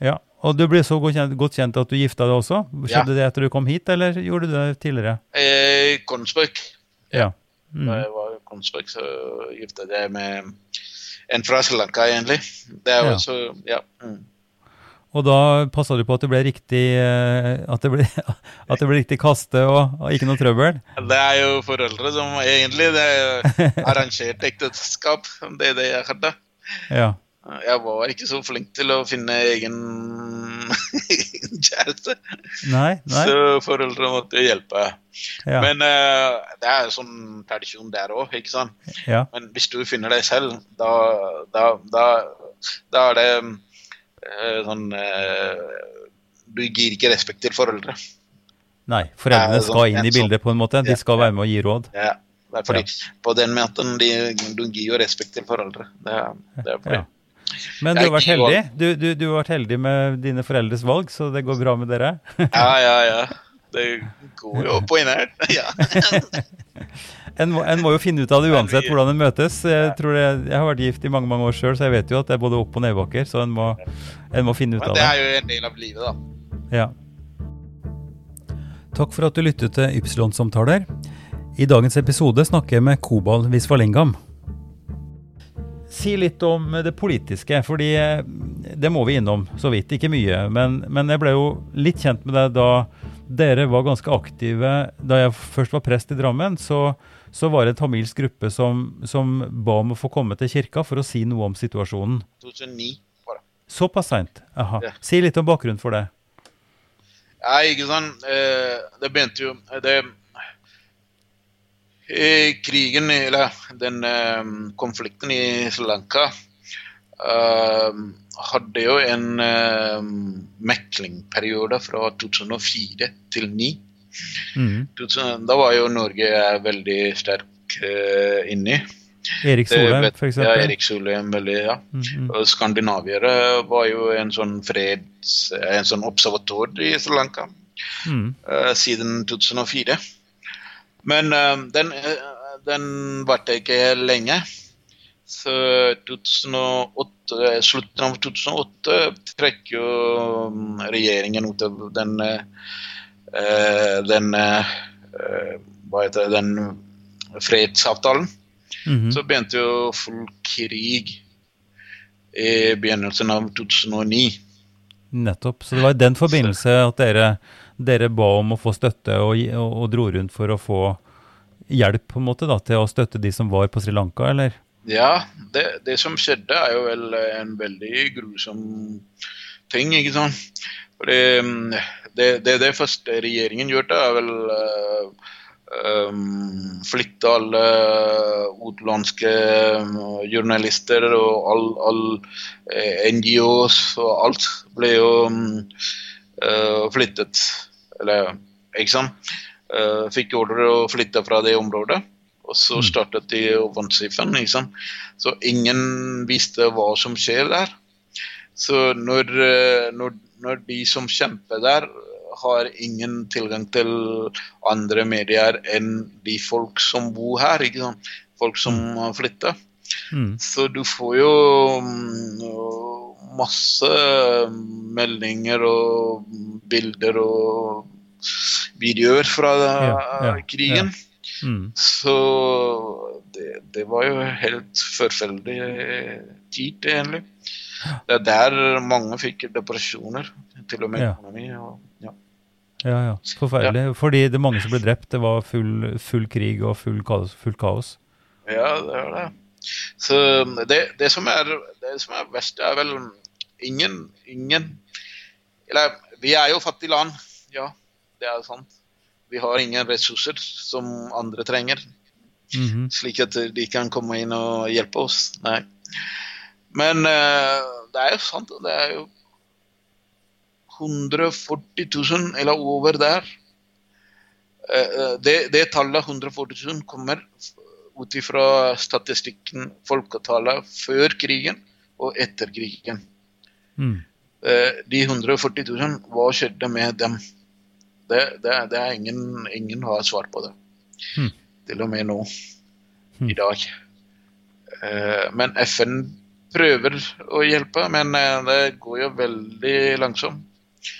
ja. Og du ble så godt kjent, godt kjent at du gifta deg også? Ja. Skjedde det etter du kom hit, eller gjorde du det tidligere? Eh, Kongsberg. Ja. Da Mm. jeg var Kongsberg, så gifta jeg med en fra Sri Lanka, egentlig. Det er jo Ja. Så, Ja. Mm. Og da passa du på at det ble riktig eh, at det ble, [laughs] at det ble riktig kaste og, og ikke noe trøbbel? Det er jo foreldre som egentlig Det er arrangert [laughs] ekteskap. Det er det jeg hadde. Ja. Jeg var ikke så flink til å finne egen [laughs] kjæreste, Nei? nei? så foreldre måtte hjelpe. Ja. Men uh, det er sånn tradisjon der òg, ikke sant. ja. Men hvis du finner deg selv, da, da, da, da er det uh, sånn uh, Du gir ikke respekt til foreldre. Nei, foreldrene sånn- skal inn i bildet på en måte. De skal være med og gi råd. Ja, fordi ja. På den måten de, du gir jo respekt til foreldre. Det, det er fordi. Men du har vært heldig. Du, du, du har vært heldig med dine foreldres valg, så det går bra med dere. [laughs] Ja, ja, ja. Det går jo på innert. [laughs] Ja. [laughs] En må, en må jo finne ut av det uansett hvordan en møtes. Jeg, tror det, jeg har vært gift i mange mange år sjøl, så jeg vet jo at det er både opp- og nedbakker. Så en må, en må finne ut Men av det det. er jo en del av livet, da. Ja. Takk for at du lyttet til Ypsilon-samtaler. I dagens episode snakker jeg med Kobal Visvalingam. Si litt om det politiske, fordi eh, det må vi innom så vidt. Ikke mye. Men, men jeg ble jo litt kjent med deg da dere var ganske aktive Da jeg først var prest i Drammen, så, så var det en tamilsk gruppe som, som ba om å få komme til kirka for å si noe om situasjonen. 2009 var det. Såpass seint? Ja. Si litt om bakgrunnen for det. Nei, ikke sant. Eh, det begynte jo det, Krigen, eller den eh, konflikten i Sri Lanka eh, hadde jo en meklingperiode meklingsperiode fra 2004 til 2009. Mm. Da var jo Norge veldig sterk eh, inni. Erik Solheim, f.eks. Ja, Erik Solheim, veldig, ja. Mhm. Og skandinaviere var jo en sånn freds... En sånn observatør i Sri Lanka mm. eh, siden 2004. Men eh, den, eh, den varte ikke lenge. Så 2008, slutten av 2008 trekker jo mm, regjeringen ut av den eh, den Hva heter det, den fredsavtalen. Mhm. Så begynte jo full krig i begynnelsen av 2009. Nettopp. Så det var i den forbindelse at dere, dere ba om å få støtte og, og, og dro rundt for å få hjelp på en måte da, til å støtte de som var på Sri Lanka, eller? Ja, det, det som skjedde, er jo vel en veldig grusom ting, ikke sant. For det, mm, det, det, det første regjeringen gjorde, er vel uh, um, flytte alle utenlandske um, journalister og all, all eh, NGOs og alt ble jo um, uh, flyttet. Eller, ikke sant. Uh, fikk ordre å flytte fra det området. Og så startet de offensiven. sant? Så ingen visste hva som skjer der. Så når, eh, når, når de som kjemper der, har ingen tilgang til andre medier enn de folk som bor her. ikke sant? Folk som har flytta. Mm. Så du får jo mm, masse meldinger og bilder og videoer fra Ja, ja, krigen. Mm. Så det, det var jo helt forferdelig tid, egentlig. Det er der mange fikk depresjoner, til og med Ja. økonomi. Og, ja. Ja, ja. Forferdelig. Fordi det er mange som ble drept. Det var full, full krig og full kaos. Full kaos. Ja, det er det. Så det, det, som er, det som er verst, er vel ingen, ingen Eller vi er jo fattige land, ja, det er sant. Vi har ingen ressurser som andre trenger, Mhm. slik at de kan komme inn og hjelpe oss. Nei. Men uh, det er jo sant, det er jo 140 000 eller over der. Eh, det, det tallet 140 000 kommer ut ifra statistikken folketallet før krigen og etter krigen. Mm. Eh, De 140 000, hva skjedde med dem? Det, det, det er ingen, ingen har svar på det. Mm. Til og med nå, mm. i dag. Eh, Men FN prøver å hjelpe, men eh, det går jo veldig langsomt.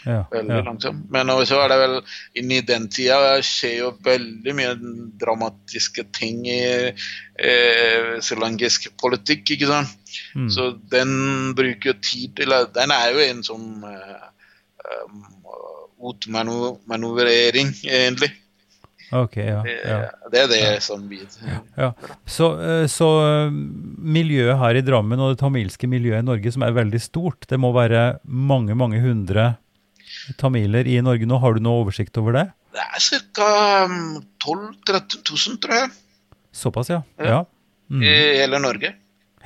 Ja, Veldig ja. langsomt. Men også er det vel inni den tida skjer jo veldig mye dramatiske ting i eh, srilankisk politikk, ikke sant. Mm. Så den bruker tid til den er jo en sånn eh, um, utmanøvrering, egentlig. Ok, ja. Det, ja. det er det som blir Ja. Så, eh, så eh, miljøet her i Drammen og det tamilske miljøet i Norge, som er veldig stort, det må være mange, mange hundre tamiler i Norge nå. Har du noe oversikt over det? Det er ca. 12 000-13 000, tror jeg, Såpass, ja. Ja. Ja. Mm. i hele Norge.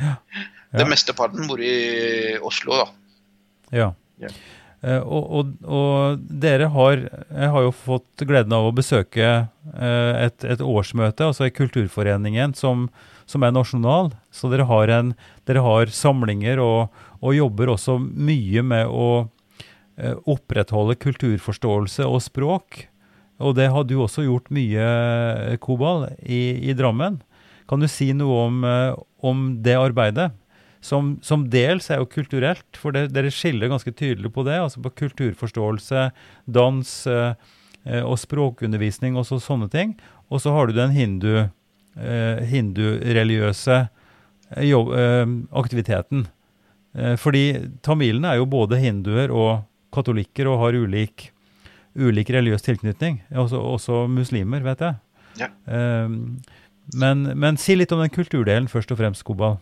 Ja. Det mesteparten bor i Oslo, da. ja. Yeah. Eh, og, og, og dere har har jo fått gleden av å besøke eh, et, et årsmøte, altså i Kulturforeningen, som, som er nasjonal. Så dere har, en, dere har samlinger og, og jobber også mye med å eh, opprettholde kulturforståelse og språk. Og det har du også gjort mye, eh, Kobal, i, i Drammen. Kan du si noe om, eh, om det arbeidet? Som, som dels er jo kulturelt, for det, dere skiller ganske tydelig på det. Altså på kulturforståelse, dans eh, eh, og språkundervisning og så, sånne ting. Og så har du den hindu, eh, hindureligiøse eh, eh, aktiviteten. Eh, fordi tamilene er jo både hinduer og katolikker og har ulik, ulik religiøs tilknytning. Også, også muslimer, vet jeg. Ja. Men, men si litt om den kulturdelen først og fremst, Kobal.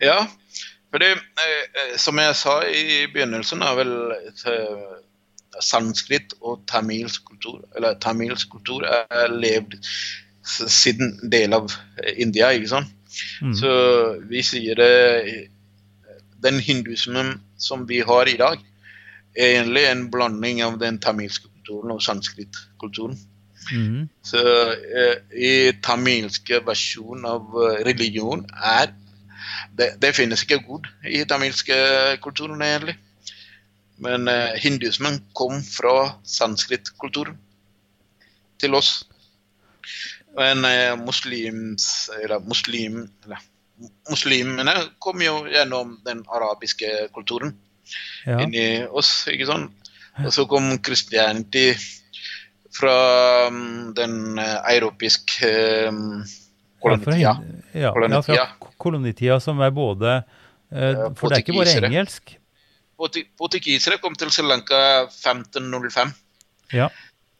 Ja, for det, eh, eh, som jeg sa i begynnelsen, er vel eh, sanskrit og tamilsk kultur, eller tamilsk kultur, er levd siden del av eh, India, ikke sant? Mm. Så vi sier det Den hindusmen som vi har i dag, er egentlig en blanding av den tamilske kulturen og sanskritkulturen. Mm. Så eh, i tamilske versjon av eh, religion er det, det finnes ikke god i tamilske kulturen egentlig. Men eh, hindusmen kom fra sanskritkulturen til oss. Men eh, muslims, eller muslim, eller, muslimene kom jo gjennom den arabiske kulturen Ja. inn i oss, ikke sånn? Og så kom Christianity fra um, den uh, europeiske um, Ja, fra, kolonitida. ja, Kolonitida. Ja, kolonitida, som er både eh, Ja, For det er ikke bare engelsk. Portu- Portugisere kom til Sri Lanka 1505. Ja.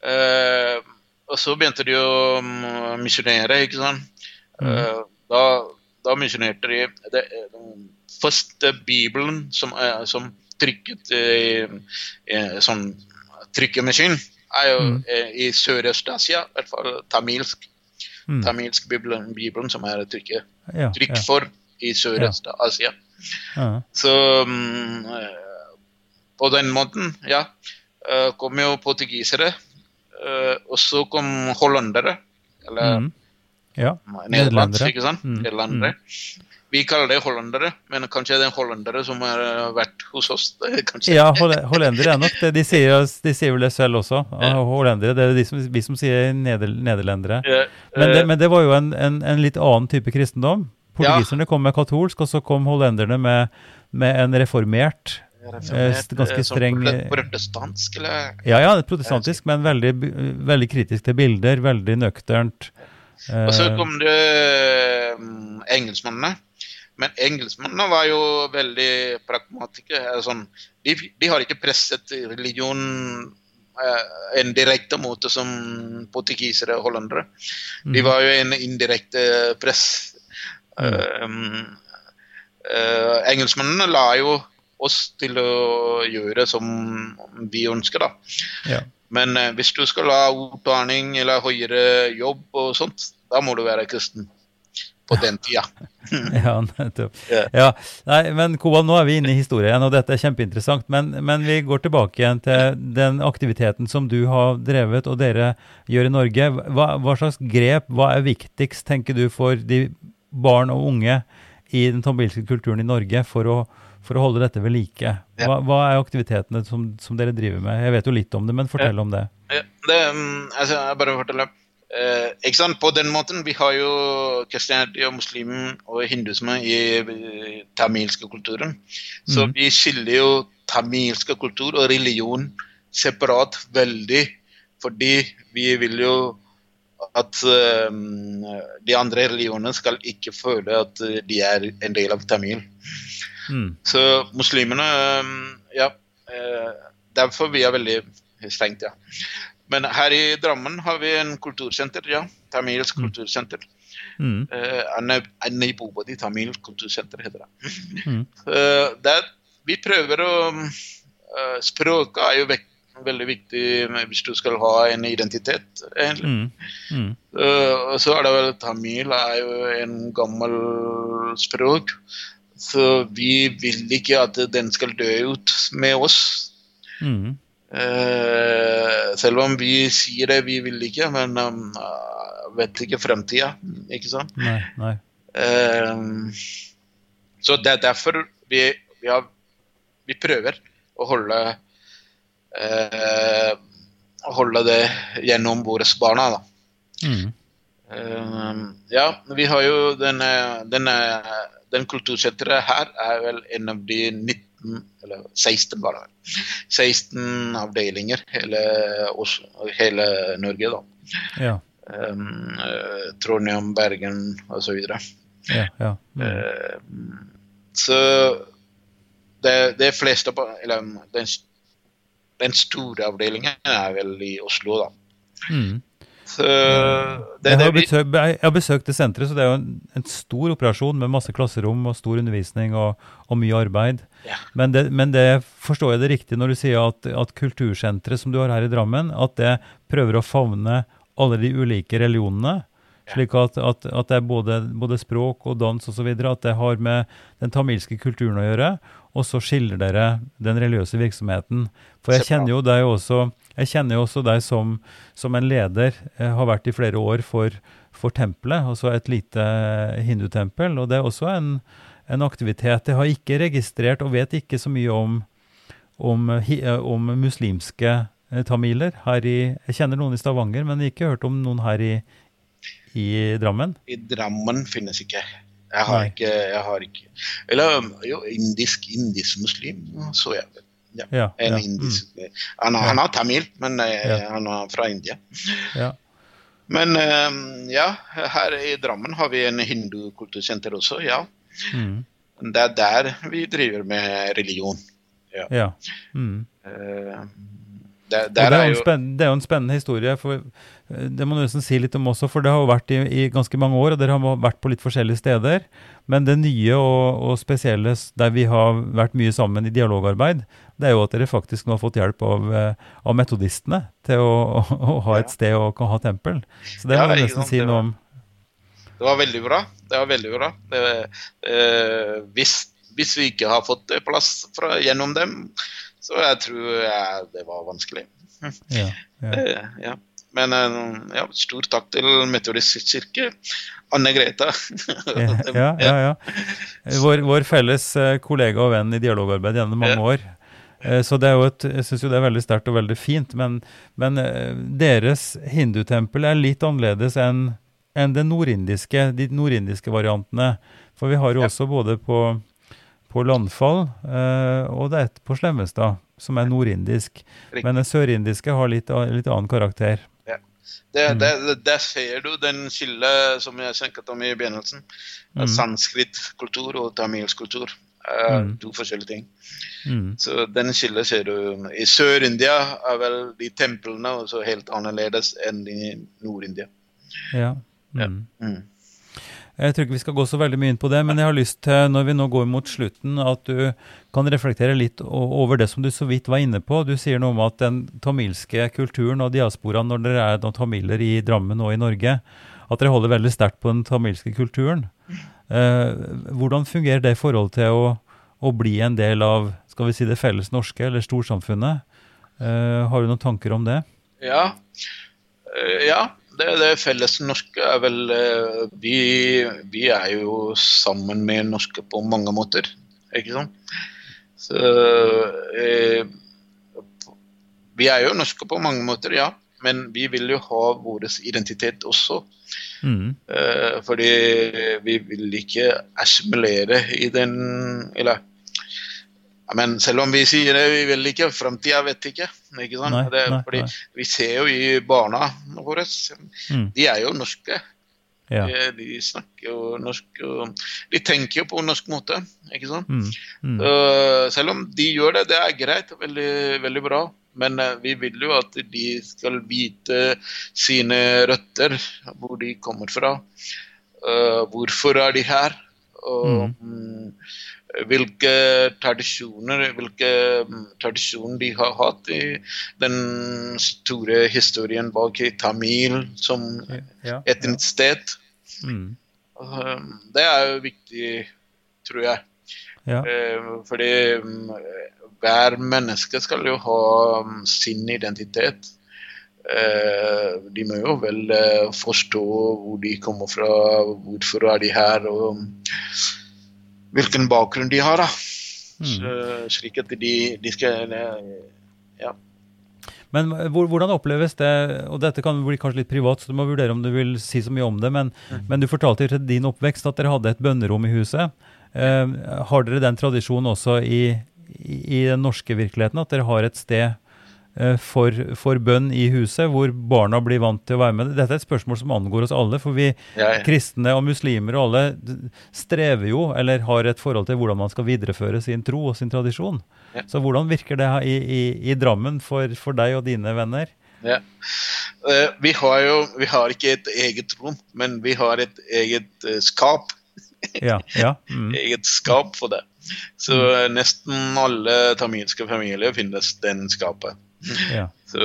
Uh, og så begynte de å mm, misjonere, ikke sant. Mm. Uh, da, da misjonerte de det, Den første bibelen som, uh, som trykket sånn trykkemaskin, er jo Mm. eh, i Sørøst-Asia, i hvert fall tamilsk. Mm. Tamilsk bibelen, bibelen som er trykket, Ja, trykk ja, for i Sørøst-Asia. ja. Så mm, eh, på den måten, ja, eh, kom jo portugisere. eh, og så kom hollendere. Eller mm. ja. nederlandsk, ikke sant? Mm, Nederlendere. Vi kaller det hollendere, men kanskje det er hollendere som har eh, vært hos oss. [laughs] Kanskje. Ja, hollendere er nok det. De sier, de sier vel det selv også. Hollendere, det er de som, vi som sier neder, nederlendere. Men det, eh, men det var jo en, en, en litt annen type kristendom. Portugiserne kom med katolsk, og så kom hollenderne med, med en reformert eh, ganske streng- Protestantisk, eller? Ja, ja, protestantisk, men veldig, veldig kritisk til bilder, veldig nøkternt. Og så kom det um, engelskmennene. Men engelskmennene var jo veldig pragmatikere. eh, Sånn, de, de har ikke presset religion eh, en direkte måte som portugisere og hollendere. De Mhm. var jo en indirekte press. Mm. Eh, um, eh, engelskmennene la jo oss til å gjøre som vi ønsker, da. ja. Men eh, hvis du skal ha utdanning eller høyere jobb og sånt, da må du være kristen. På den tida. [laughs] Ja, nettopp. Ja. Ja, nei, men Koval, nå er vi inne i historien, og dette er kjempeinteressant. Men, men vi går tilbake igjen til den aktiviteten som du har drevet, og dere gjør i Norge. Hva, hva slags grep, hva er viktigst, tenker du, for de barn og unge i den tamilske kulturen i Norge for å, for å holde dette ved like? Hva, hva er aktivitetene som, som dere driver med? Jeg vet jo litt om det, men fortell om det. Ja, det, mm, altså, jeg bare forteller. Eh, ikke sant? På den måten, vi har jo kristianity og muslim og hindusme i tamilske kulturen. Så mm. vi skiller jo tamilske kultur og religion separat veldig, fordi vi vil jo at um, de andre religionene skal ikke føle at de er en del av tamil. Mm. Så muslimene um, Ja. eh, Derfor vi er veldig strengt, ja. Men her i Drammen har vi en kultursenter, ja. Tamilsk Mm. kultursenter. Mm. Uh, Anne Bobodi Tamil kultursenter heter det. Mm. Uh, [laughs] der vi prøver å uh, Språket er jo vek veldig viktig hvis du skal ha en identitet, egentlig. Mm. Mm. Uh, så er det vel tamil er jo en gammel språk. Så vi vil ikke at den skal dø ut med oss. Mm. Eh, selv om vi sier det, vi vil ikke, men um, vet ikke fremtida. Ikke sant? Nei, nei. Eh, så det er derfor vi, vi, har, vi prøver å holde eh, holde det gjennom våre barna. da. Mm. Eh, ja, vi har jo den, denne, den, kultursenteret her er vel en av de 19 eller 16 bare. 16 avdelinger hele, hele Norge, da. Ja, Um, Trondheim, Bergen osv. ja, ja. Mm. Uh, så det, det fleste Eller den, den store avdelingen er vel i Oslo, da. Mm. Så det Jeg har, besøkt, jeg har besøkt det senteret, så det er jo en, en stor operasjon med masse klasserom og stor undervisning og, og mye arbeid. Ja. Men, det, men det forstår jeg det riktig når du sier at, at kultursenteret som du har her i Drammen, at det prøver å favne alle de ulike religionene. Slik at, at, at det er både, både språk og dans osv. At det har med den tamilske kulturen å gjøre. Og så skiller dere den religiøse virksomheten. For jeg kjenner jo deg også, jeg kjenner jo også deg som, som en leder, jeg har vært i flere år for, for tempelet, altså et lite hindutempel. Og det er også en, en aktivitet. Jeg har ikke registrert og vet ikke så mye om, om, eh, om muslimske eh, tamiler her i Jeg kjenner noen i Stavanger, men ikke hørt om noen her i, i Drammen. I Drammen finnes ikke. Jeg har Nei. ikke, jeg har ikke Eller jo, indisk, indisk muslim, så jeg vel. Ja. Ja, En ja, indisk han, er, han er tamil, men eh, Ja. han er fra India. Ja. Men eh, ja, her i Drammen har vi en hindukultursenter også, ja. Mm, Det er der vi driver med religion. ja. Mm. Eh, der, der det, er jo det er jo en spennende historie. for Det må du nesten si litt om også, for det har jo vært i, i ganske mange år, og dere har vært på litt forskjellige steder. Men det nye og, og spesielle der vi har vært mye sammen i dialogarbeid, det er jo at dere faktisk nå har fått hjelp av, eh, av metodistene til å, å, [laughs] å ha et sted å kan ha tempel. Så det må ja, jeg nesten si noe om. Det var veldig bra. Det var veldig bra. Det, eh, hvis, hvis vi ikke har fått eh, plass fra, gjennom dem, så jeg tror jeg det var vanskelig. Ja, ja. [laughs] Eh, ja. Men eh, ja, stor takk til Metodistisk kirke. Anne Greta. [laughs] Ja, ja, ja. Vår, vår felles eh, kollega og venn i dialogarbeid gjennom mange år. Eh, Så det er jo et, jeg syns jo det er veldig sterkt og veldig fint, men, men eh, deres hindutempel er litt annerledes enn enn det nordindiske, de nordindiske variantene. For vi har jo Ja. også både på, på Landfall eh, og det er et på Slemmestad, som er nordindisk. Men det sørindiske har litt, litt annen karakter. Det, Mm. det, der ser du den skillet som jeg snakket om i begynnelsen. Mm. Sanskrit-kultur og tamilsk kultur. Er Mm. To forskjellige ting. Mm. Så den ser du. I Sør-India er vel de templene også helt annerledes enn i Nord-India. Ja. Ja. Mm. Mm. Jeg tror ikke vi skal gå så veldig mye inn på det, men jeg har lyst til, når vi nå går mot slutten, at du kan reflektere litt over det som du så vidt var inne på. Du sier noe om at den tamilske kulturen og diasporaen, når dere er noen tamiler i Drammen og i Norge, at dere holder veldig sterkt på den tamilske kulturen. Eh, hvordan fungerer det i forhold til å, å bli en del av skal vi si det felles norske, eller storsamfunnet? Eh, har du noen tanker om det? Ja. Eh, ja. Det, det felles norske er vel vi, vi er jo sammen med norske på mange måter, ikke sant? Så eh, Vi er jo norske på mange måter, ja. Men vi vil jo ha vår identitet også. Mm. Eh, fordi vi vil ikke assimilere i den Eller men selv om vi sier det, vi vil ikke, framtida vet ikke. ikke sant? Nei, det, nei, fordi nei. Vi ser jo i barna våre, Mm. de er jo norske. Ja. De, de snakker jo norsk, og de tenker jo på norsk måte. ikke sant? Mm. Mm. Eh, selv om de gjør det, det er greit, veldig, veldig bra. Men eh, vi vil jo at de skal vite sine røtter, hvor de kommer fra. Eh, hvorfor er de her? Og mm, hvilke tradisjoner hvilke mm, tradisjoner de har hatt i den store historien bak i tamil som Ja. sted. Mm. Eh, Det er jo viktig, tror jeg. Ja. Eh, Fordi mm, hver menneske skal jo ha mm, sin identitet. Eh, De må jo vel eh, forstå hvor de kommer fra, hvorfor er de her, og mm, hvilken bakgrunn de har. da. Mm. Slik at de, de skal eh, Ja. Men hvordan oppleves det, og dette kan bli kanskje litt privat, så du må vurdere om du vil si så mye om det, men, men du fortalte til din oppvekst at dere hadde et bønnerom i huset. Uh, har dere den tradisjonen også i, i, den norske virkeligheten, at dere har et sted eh, for, for bønn i huset, hvor barna blir vant til å være med. Dette er et spørsmål som angår oss alle, for vi Ja, ja. kristne og muslimer og alle strever jo, eller har et forhold til hvordan man skal videreføre sin tro og sin tradisjon. Ja. Så hvordan virker det i, i, i Drammen for, for deg og dine venner? Ja. Eh, vi har jo vi har ikke et eget rom, men vi har et eget eh, skap. Ja, ja. Mm. [laughs] Eget skap for det. Så nesten alle tamilske familier finnes den skapet. ja. Så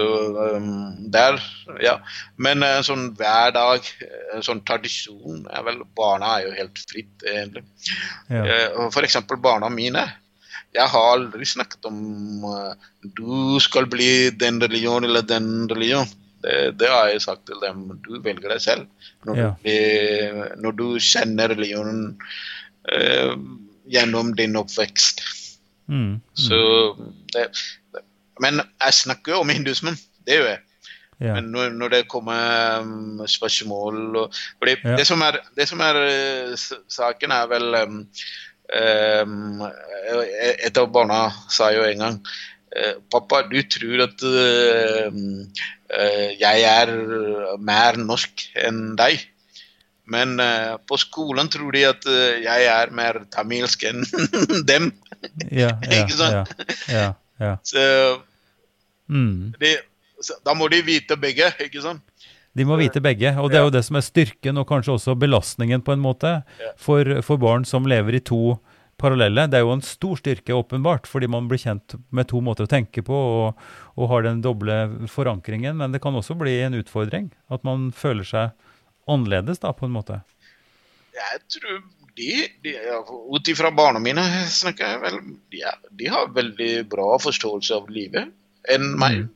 um, der, ja. Men uh, sånn hver dag, eh, sånn tradisjon er vel Barna er jo helt fritt, egentlig. ja. Uh, For eksempel barna mine. Jeg har aldri snakket om du skal bli den religion eller den religion. Det, det har jeg sagt til dem. Du velger deg selv. Når, Ja. du, når du kjenner religionen gjennom din oppvekst. Mm. Så det, det. Men jeg snakker jo om hindusmen. Det gjør jeg. ja. Men når, når det kommer um, spørsmål og, fordi Ja. det, som er, det som er eh, saken, er vel um, um, eh, Et av barna sa jo en gang eh, Pappa, du tror at uh, uh, jeg er mer norsk enn deg. Men uh, på skolen tror de at uh, jeg er mer tamilsk enn [laughs] dem. ja, [laughs] ja, Ikke sant? Ja, ja. Så Mm. de, så da må de vite begge, ikke sant? De må vite begge, og det er jo det som er styrken og kanskje også belastningen på en måte for, for barn som lever i to parallelle. Det er jo en stor styrke, åpenbart, fordi man blir kjent med to måter å tenke på og, og har den doble forankringen, men det kan også bli en utfordring. At man føler seg annerledes, da, på en måte. Jeg tror de, de Ut ifra barna mine snakker jeg vel de, de har veldig bra forståelse av livet enn meg.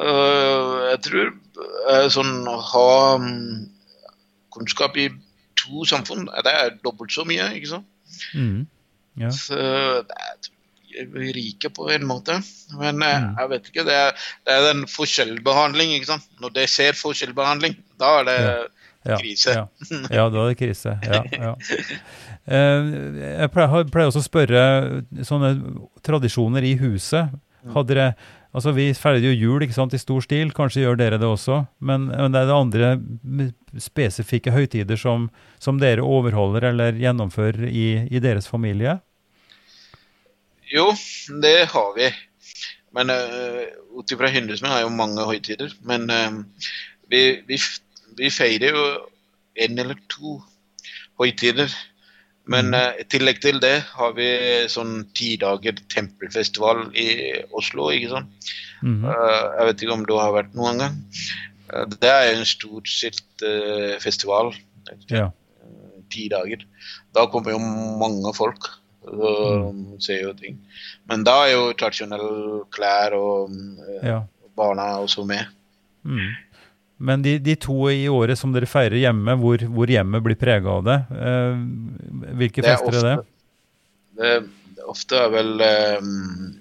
Øh, jeg tror uh, sånn ha um, kunnskap i to samfunn, det er dobbelt så mye, ikke sant? Mm. Ja. Så det er, rike på en måte. Men eh, Mm. jeg vet ikke, det er, det er den forskjellbehandling, ikke sant? Når det skjer forskjellbehandling, da er det Ja, krise. Ja, ja da er det krise. Ja, ja. [laughs] Eh, Jeg pleier, pleier også å spørre sånne tradisjoner i huset. Hadde dere, altså Vi feirer jo jul ikke sant, i stor stil, kanskje gjør dere det også. Men, men det er det andre spesifikke høytider som, som dere overholder eller gjennomfører i, i deres familie? Jo, det har vi. Men uh, ut ifra hindusmen har jo mange høytider. Men uh, vi, vi, vi feirer jo en eller to høytider. Men uh, i tillegg til det har vi sånn ti dager tempelfestival i Oslo, ikke sant. Mm -hmm. uh, jeg vet ikke om du har vært noen gang. Det er en storstilt uh, festival. Ja. Ti dager. Da kommer jo mange folk og ser jo ting. Men da er jo tradisjonelle klær og eh, ja. barna også med. Mm. Men de, de to i året som dere feirer hjemme, hvor, hvor hjemmet blir prega av det, eh, hvilke Det er fester er det? Det, ofte er vel eh,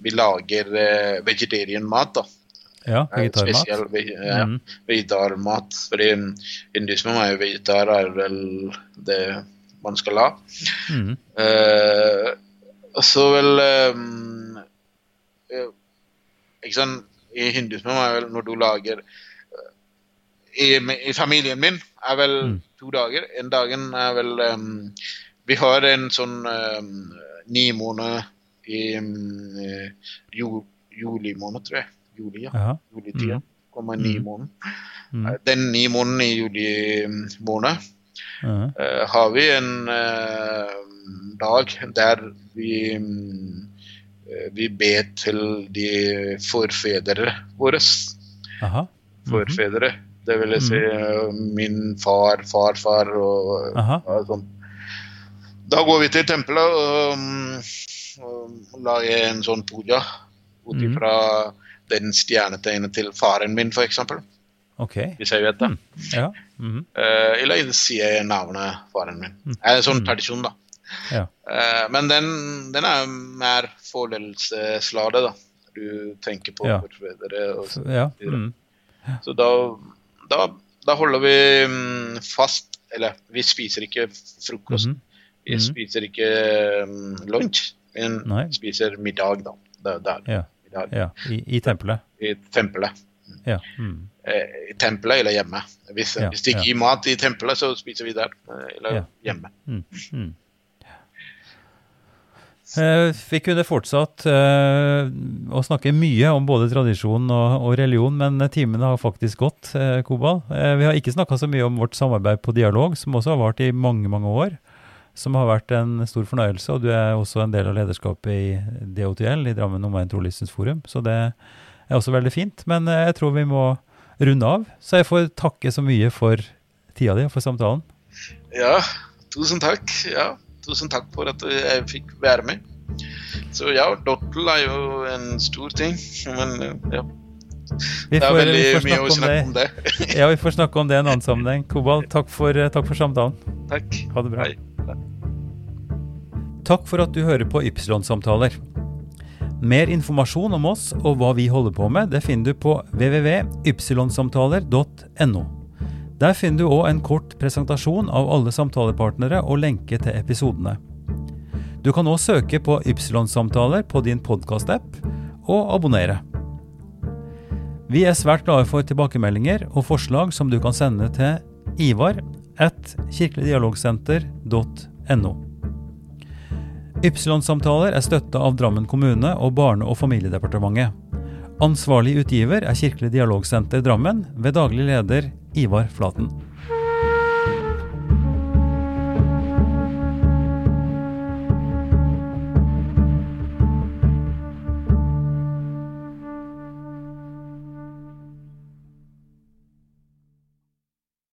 Vi lager uh, vegetarianmat, da. Ja, Eh, vegetarmat? Spesiell ve ja, mm. vegetarmat. Fordi mm, hindusmen er jo vegetar, er vel det man skal ha. Mm. Uh, så vel eh, Ikke sant, i hindusmen er vel når du lager i, I familien min er vel Mm. to dager. En dagen er vel um, Vi har en sånn um, ni måneder i um, ju, juli måned, tror jeg. Juli, ja. Jaha. Julitida. Mm. Kommer ni Mm. måneder. Mm. Eh, Den ni måneden i juli mm, måned Ja. eh, har vi en eh, dag der vi mm, eh, vi ber til de forfedre våre. Aha. Mhm. Forfedre. Det vil jeg si eh, min far, farfar og, og sånn. Da går vi til tempelet og, mm, og lager en sånn puja ut ifra mm. den stjernetegnet til faren min, f.eks. Ok. Hvis jeg vet det. Ja. Mm -hmm. uh, eller sier jeg navnet faren min. Det er en sånn Mm. tradisjon, da. Ja. Uh, men den, den er mer fordelsesladet, da. Du tenker på Ja. forfedre og så ja. videre. Ja. Så da, da, da holder vi mm, fast Eller vi spiser ikke frokost. -hmm. Vi Mhm. spiser ikke mm, lunsj. Vi Nei. spiser middag, da. Det, det Ja, i, i tempelet. I tempelet. Ja. Mm. Eh, I tempelet eller hjemme. Hvis, Ja, hvis de ikke ja. gir mat i tempelet, så spiser vi der. eh, Eller Ja. hjemme. Mm. Mm. Eh, vi kunne fortsatt eh, å snakke mye om både tradisjon og, religion, men timene har faktisk gått, eh, Kobal. Eh, vi har ikke snakka så mye om vårt samarbeid på dialog, som også har vart i mange, mange år. Som har vært en stor fornøyelse, og du er også en del av lederskapet i DOTL, i Drammen Omegn Trolystens Forum. Så det er også veldig fint. Men eh, jeg tror vi må runde av, så jeg får takke så mye for tida di og for samtalen. Ja, tusen takk. Ja, tusen takk for at jeg fikk være med. Så ja, Dottel er jo en stor ting, men eh, ja. Vi Det er får, veldig får mye å snakke om det. om det. [laughs] Ja, vi får snakke om det i en annen sammenheng. Kobal, takk for, eh, takk for samtalen. Takk. Ha det bra. Hei. Takk for at du hører på Ypsilon-samtaler. Mer informasjon om oss og hva vi holder på med, det finner du på www.ypsilonsamtaler.no. Der finner du òg en kort presentasjon av alle samtalepartnere og lenke til episodene. Du kan òg søke på Ypsilon-samtaler på din podkast-app, og abonnere. Vi er svært glade for tilbakemeldinger og forslag som du kan sende til Ivar at kirkeligdialogsenter.no. Ypsilon-samtaler er støtta av Drammen kommune og Barne- og familiedepartementet. Ansvarlig utgiver er Kirkelig dialogsenter Drammen, ved daglig leder Ivar Flaten.